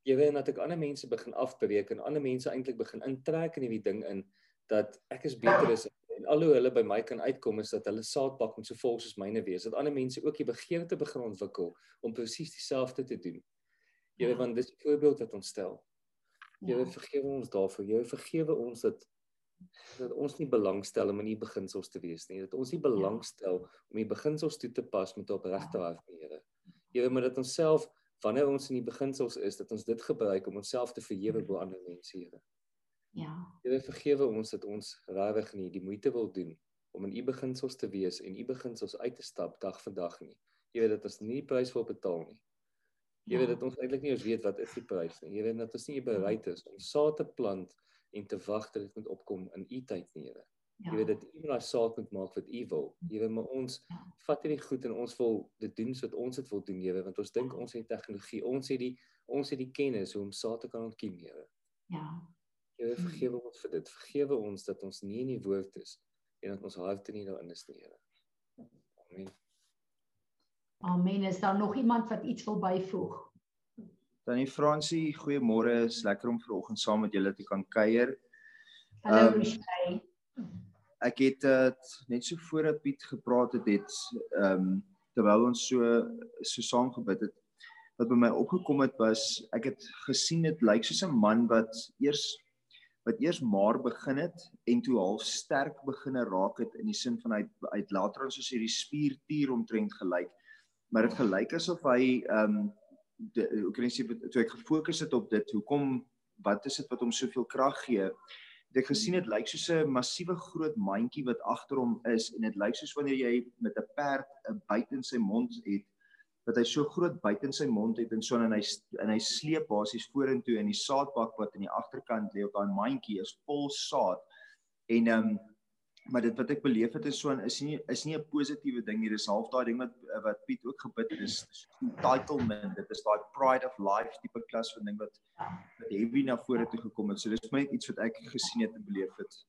Ewe en dat ek ander mense begin afbreek en ander mense eintlik begin intrek in hierdie ding in dat ek is beter is en al hoe hulle by my kan uitkom is dat hulle saadbak moet so vol soos myne wees, dat ander mense ook die begeerte begin ontwikkel om presies dieselfde te doen. Ewe want dis 'n voorbeeld wat ons stel. Jy vergewe ons daarvoor. Jy vergewe ons dat dat ons nie belangstel om in die beginsels te wees nie. Dat ons nie belangstel om die beginsels toe te pas met op regte hart Here. Here, maar dat ons self wanneer ons in die beginsels is, dat ons dit gebruik om onsself te verhewe bo ander mense, Here. Ja. Here, vergewe ons dat ons regtig nie die moeite wil doen om in u beginsels te wees en u beginsels uit te stap dag vir dag nie. Weet dat ons nie die prys wil betaal nie. Jy weet dat ons eintlik nie eens weet wat is die prys nie. Weet dat ons nie bereid is om saad te plant en te wag dat dit moet opkom in u tyd nie, Here. Ja. Jy weet dat u maar saak moet maak wat u wil. Weet maar ons ja. vat hierdie goed en ons wil dit doen soos ons dit wil doen, Here, want ons dink ons het tegnologie, ons het die ons het die kennis hoe om saad te kan ontkiem, Here. Ja. Jy weet vergewe ons vir dit. Vergewe ons dat ons nie in die woord is en dat ons harte nie daarin is nie, Here. Amen. Amen. Is daar nog iemand wat iets wil byvoeg? Tannie Fransie, goeiemôre. Is lekker om vanoggend saam met julle te kan kuier. Hallo, um, ek het uh, net so voordat Piet gepraat het, het ehm um, terwyl ons so so saam gebid het, wat by my opgekom het was ek het gesien dit lyk soos 'n man wat eers wat eers maar begin het en toe half sterk begine raak het in die sin van hy uit later ons soos hierdie spiertier omtrent gelyk maar dit gelyk asof hy ehm um, hoe kan ek sê toe ek gefokus het op dit, hoekom wat is dit wat hom soveel krag gee? Het ek gesien dit lyk soos 'n massiewe groot mandjie wat agter hom is en dit lyk soos wanneer jy met 'n perd 'n byt in sy mond het dat hy so groot byt in sy mond het en so en hy en hy sleep basies vorentoe in die saadbak wat aan die agterkant lê op daai mandjie is vol saad en ehm um, maar dit wat ek beleef het is so is nie is nie 'n positiewe ding nie. Dis half daai ding wat wat Piet ook gebid het. Dis entitlement. Dit is daai pride of life tipe klas van ding wat wat heavy na vore toe gekom het. So dis my iets wat ek gesien het en beleef het.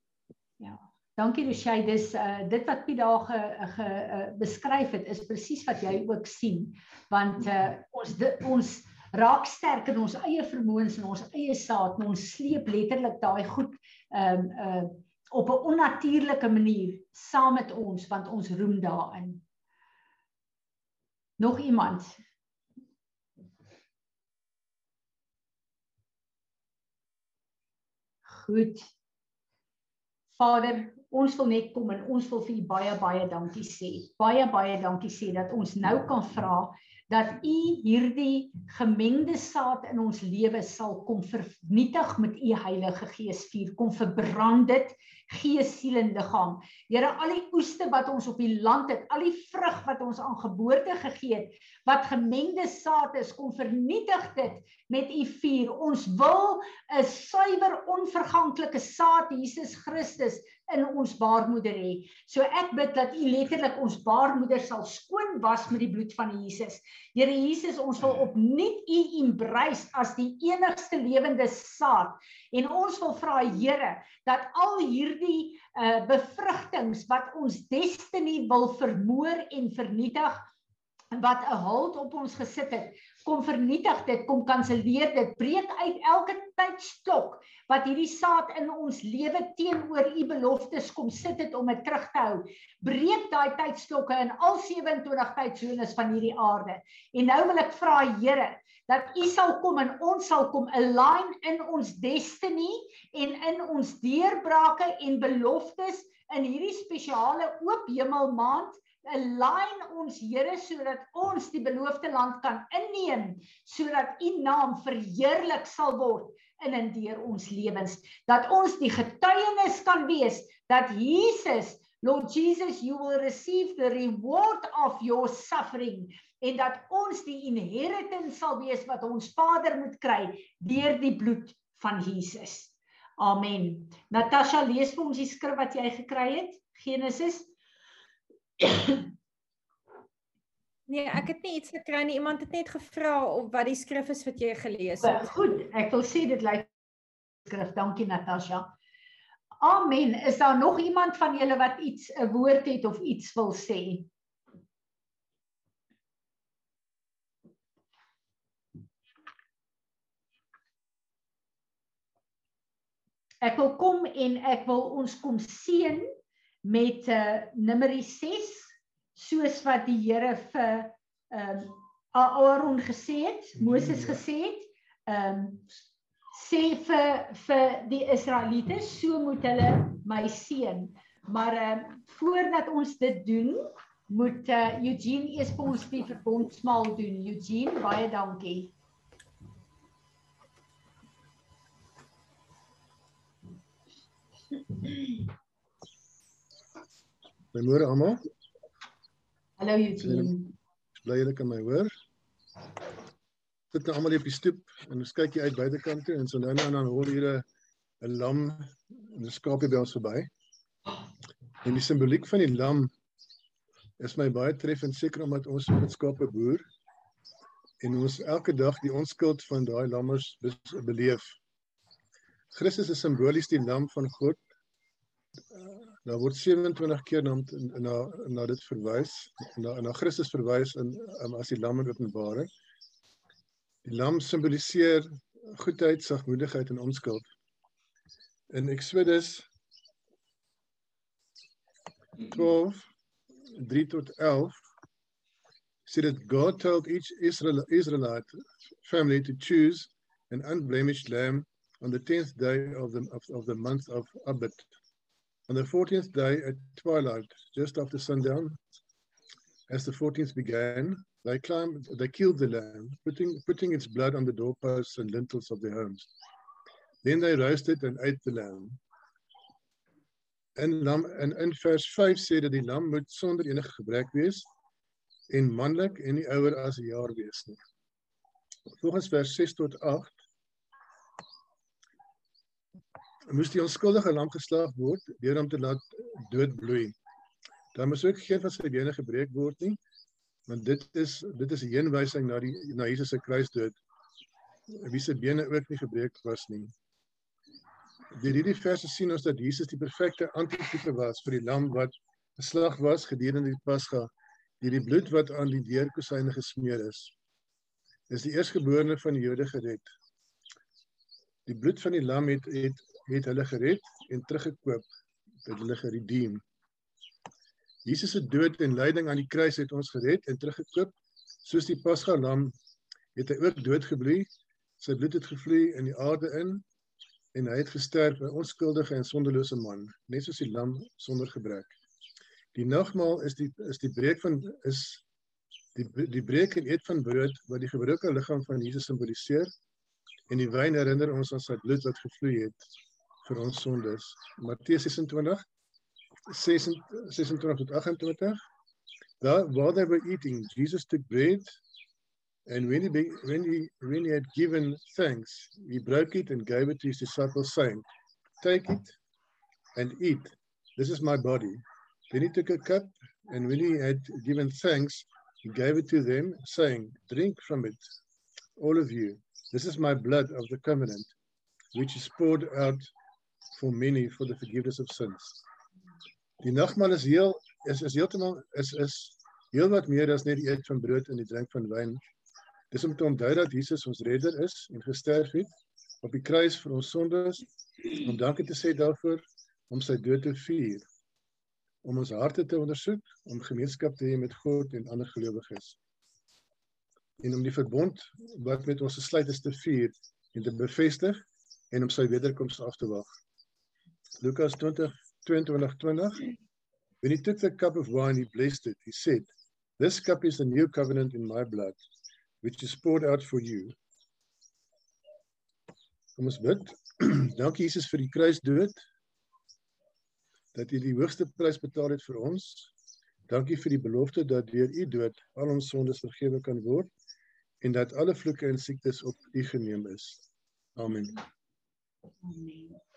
Ja. Dankie Roshey. Dis uh dit wat Piet daar ge, ge uh, beskryf het is presies wat jy ook sien. Want uh ons dit, ons raak sterk in ons eie vermoëns en ons eie saad en ons sleep letterlik daai goed ehm um, uh op 'n onnatuurlike manier saam met ons want ons roem daarin. Nog iemand? Goed. Vader, ons wil net kom en ons wil vir U baie baie dankie sê. Baie baie dankie sê dat ons nou kan vra dat u hierdie gemengde saad in ons lewe sal kom vernietig met u Heilige Gees vuur kom verbrand dit gees siel en liggaam. Here al die oeste wat ons op die land het al die vrug wat ons aan geboorte gegee het wat gemengde saad is kom vernietig dit met u vuur. Ons wil 'n suiwer onverganklike saad Jesus Christus in ons baarmoeder hê. So ek bid dat U letterlik ons baarmoeder sal skoon was met die bloed van Jesus. Here Jesus, ons wil opnuut U embrace as die enigste lewende saad. En ons wil vra Here dat al hierdie uh bevrugtings wat ons destiny wil vermoor en vernietig wat 'n halt op ons gesit het, kom vernietig dit, kom kanselleer dit, breek uit elke tydstok wat hierdie saad in ons lewe teenoor u beloftes kom sit het om dit terug te hou. Breek daai tydstokke in al 27 tydsones van hierdie aarde. En nou wil ek vra Here dat u sal kom en ons sal kom align in ons destiny en in ons deurbrake en beloftes in hierdie spesiale oop hemel maand align ons Here sodat ons die beloofde land kan inneem sodat u naam verheerlik sal word in en deur ons lewens dat ons die getuienis kan wees dat Jesus Lord Jesus you will receive the reward of your suffering en dat ons die inheritance sal wees wat ons Vader moet kry deur die bloed van Jesus. Amen. Natasha lees vir ons die skrif wat jy gekry het. Genesis. Nee, ek het nie iets gekry nie. Iemand het net gevra of wat die skrif is wat jy gelees het. Goed, ek wil sê dit lyk skrif. Dankie Natasha. Amen. Is daar nog iemand van julle wat iets 'n woord het of iets wil sê? Ek wil kom en ek wil ons kom seën met uh Numeri 6 soos wat die Here vir ehm um, Aaron gesê het, Moses gesê het, ehm um, sê vir vir die Israeliete so moet hulle my seën. Maar ehm uh, voordat ons dit doen, moet uh, Eugene eers vir ons die verbondsmaal doen. Eugene, baie dankie. Goeiemôre almal. Hallo Eugene. Bly julle kan my hoor. Sit nou almal op die stoep en ons kyk hier uit buitekant toe en so nou en dan hoor hier 'n lam en 'n skaapie by ons verby. En die simboliek van die lam is my baie treffend seker omdat ons met skape boer en ons elke dag die onskuld van daai lammers beleef. Christus is simbolies die lam van God. Daar word 27 keer na na na dit verwys na na Christus verwys in um, as die lam in Openbaring. Die lam simboliseer goedheid, sagmoedigheid en onskuld. In Exodus 12 3 tot 11 sê dit God told each Israel Israelite family to choose an unblemished lamb on the 10th day of the, of, of the month of Abit. On the 14th day at twilight, just after sundown, as the 14th began, they climbed, they killed the lamb, putting, putting its blood on the doorposts and lintels of their homes. Then they roasted and ate the lamb. En lam en in vers 5 sê dat die lam moet sonder enige gebrek wees en manlik en nie ouer as 'n jaar wees nie. Volgens vers 6 tot 8 moes die onskuldige lam geslag word deur hom te laat doodbloei. Daar moes ook geen van sy bene gebreek word nie, want dit is dit is 'n heenwysing na die na Jesus se kruisdood. Wie se bene ook nie gebreek was nie. Deur hierdie verse sien ons dat Jesus die perfekte antitype was vir die lam wat geslag was gedurende die Pasga deur die bloed wat aan die deurkosyne gesmeer is. Dis die eerstgeborene van die Jode gered. Die bloed van die lam het het het hulle gered en teruggekoop, het hulle geredeem. Jesus se dood en lyding aan die kruis het ons gered en teruggekoop. Soos die Pasga lam het hy ook doodgebloei. Sy bloed het gevloei in die aarde in en hy het gesterf 'n onskuldige en sondelose man, net soos die lam sonder gebrek. Die nagmaal is die is die breek van is die die breek en eet van brood wat die gebroke liggaam van Jesus simboliseer en die wyn herinner ons aan sy bloed wat gevloei het vir ons sondes. Matteus 26 26 tot 28. There, while they were eating, Jesus took bread and when he, when, he, when he had given thanks, he broke it and gave it to his disciples, saying, Take it and eat. This is my body. Then he took a cup and when he had given thanks, he gave it to them, saying, Drink from it, all of you. This is my blood of the covenant, which is poured out for many for the forgiveness of sins. Die nagmaal is heel is is heeltemal is is heel wat meer as net die eet van brood en die drink van wyn. Dis om te onthou dat Jesus ons redder is en gesterf het op die kruis vir ons sondes om dankie te sê daarvoor om sy dood te vier om ons harte te ondersoek om gemeenskap te hê met God en ander gelowiges en om die verbond wat met ons gesluit is te vier en te bevestig en om sy wederkoms af te wag. Lukas 20 22 20 When he took the cup of wine he blessed it he said this cup is the new covenant in my blood which is poured out for you. Kom ons bid. Dankie Jesus vir die kruisdood. dat U die hoogste prys betaal het vir ons. Dankie vir die belofte dat deur U dood al ons sondes vergewe kan word en dat alle vloeke en siektes op U geneem is. Amen. Amen.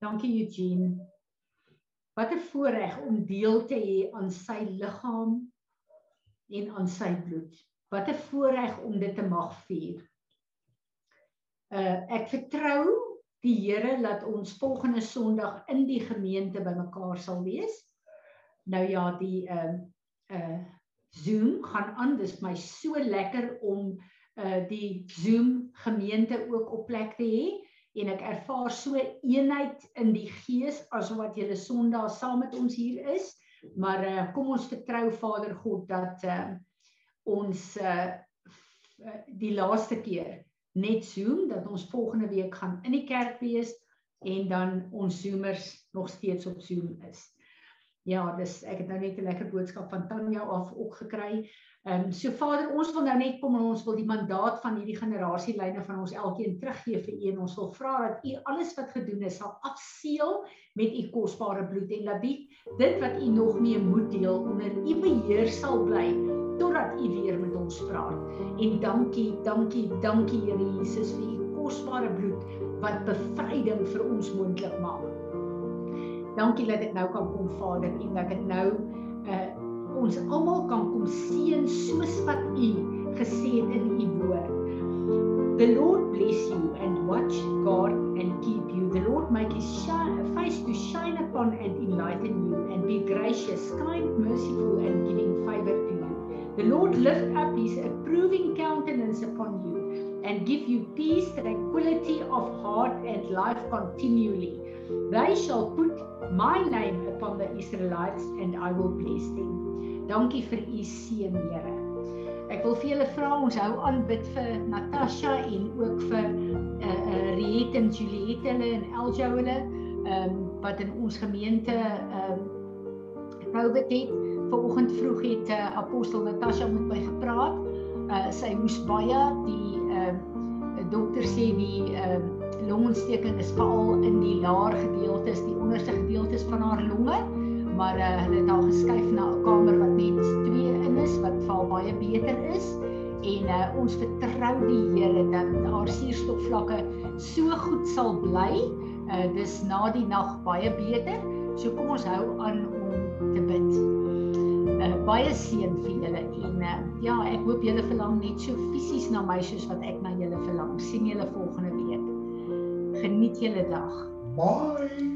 Dankie Eugene. Wat 'n voorreg om deel te hê aan sy liggaam en aan sy bloed. Wat 'n voorreg om dit te mag vier. Uh ek vertrou die Here dat ons volgende Sondag in die gemeente bymekaar sal wees. Nou ja, die uh uh Zoom gaan aan. Dis my so lekker om uh die Zoom gemeente ook op plek te hê en ek ervaar so eenheid in die gees asof wat julle Sondag saam met ons hier is. Maar uh, kom ons vertrou Vader God dat uh, ons uh, die laaste keer net Zoom dat ons volgende week gaan in die kerk wees en dan ons Zoomers nog steeds op Zoom is. Ja, dis ek het nou net 'n lekker boodskap van Tanya af ook gekry. Ehm um, so Vader, ons wil nou net kom en ons wil die mandaat van hierdie generasielyne van ons elkeen teruggee vir U en ons wil vra dat U alles wat gedoen is sal afseël met U kosbare bloed en dat die dit wat U nog mee moet deel onder U beheer sal bly totdat U weer met ons praat. En dankie, dankie, dankie Here Jesus vir U kosbare bloed wat bevryding vir ons moontlik maak. Dankie dat ek nou kan kom Vader en dat ek nou 'n uh, eh, ons almal kan kom seën soos wat U gesê het in U woord. The Lord bless you and watch God and keep you. The Lord make his shine, face to shine upon and enlighten you and be gracious, kind, merciful and giving favor to you. The Lord lift up his approving countenance upon you and give you peace, tranquility of heart and life continually. They shall put my name upon the Israelites and I will bless them. Dankie vir u seën, Here. Ek wil vir julle vra ons hou aan bid vir Natasha en ook vir eh uh, uh, Riet en Juliet hulle en Eljo hulle ehm um, wat in ons gemeente ehm um, bid het. Vanoggend vroeg het uh, apostel Natasha met my gepraat. Uh sy moes baie die ehm uh, dokter sê die ehm uh, longontsteking is veral in die laer gedeeltes, die onderste gedeeltes van haar longe maar uh, hulle het al geskuif na 'n kamer wat net 2 in is wat val baie beter is en uh, ons vertrou die Here dat haar suurstofvlakke so goed sal bly. Uh, dis na die nag baie beter. So kom ons hou aan om te bid. Uh, baie seën vir julle en uh, ja, ek hoop julle verlang net so fisies na my soos wat ek na julle verlang. sien julle volgende week. Geniet julle dag. Bye.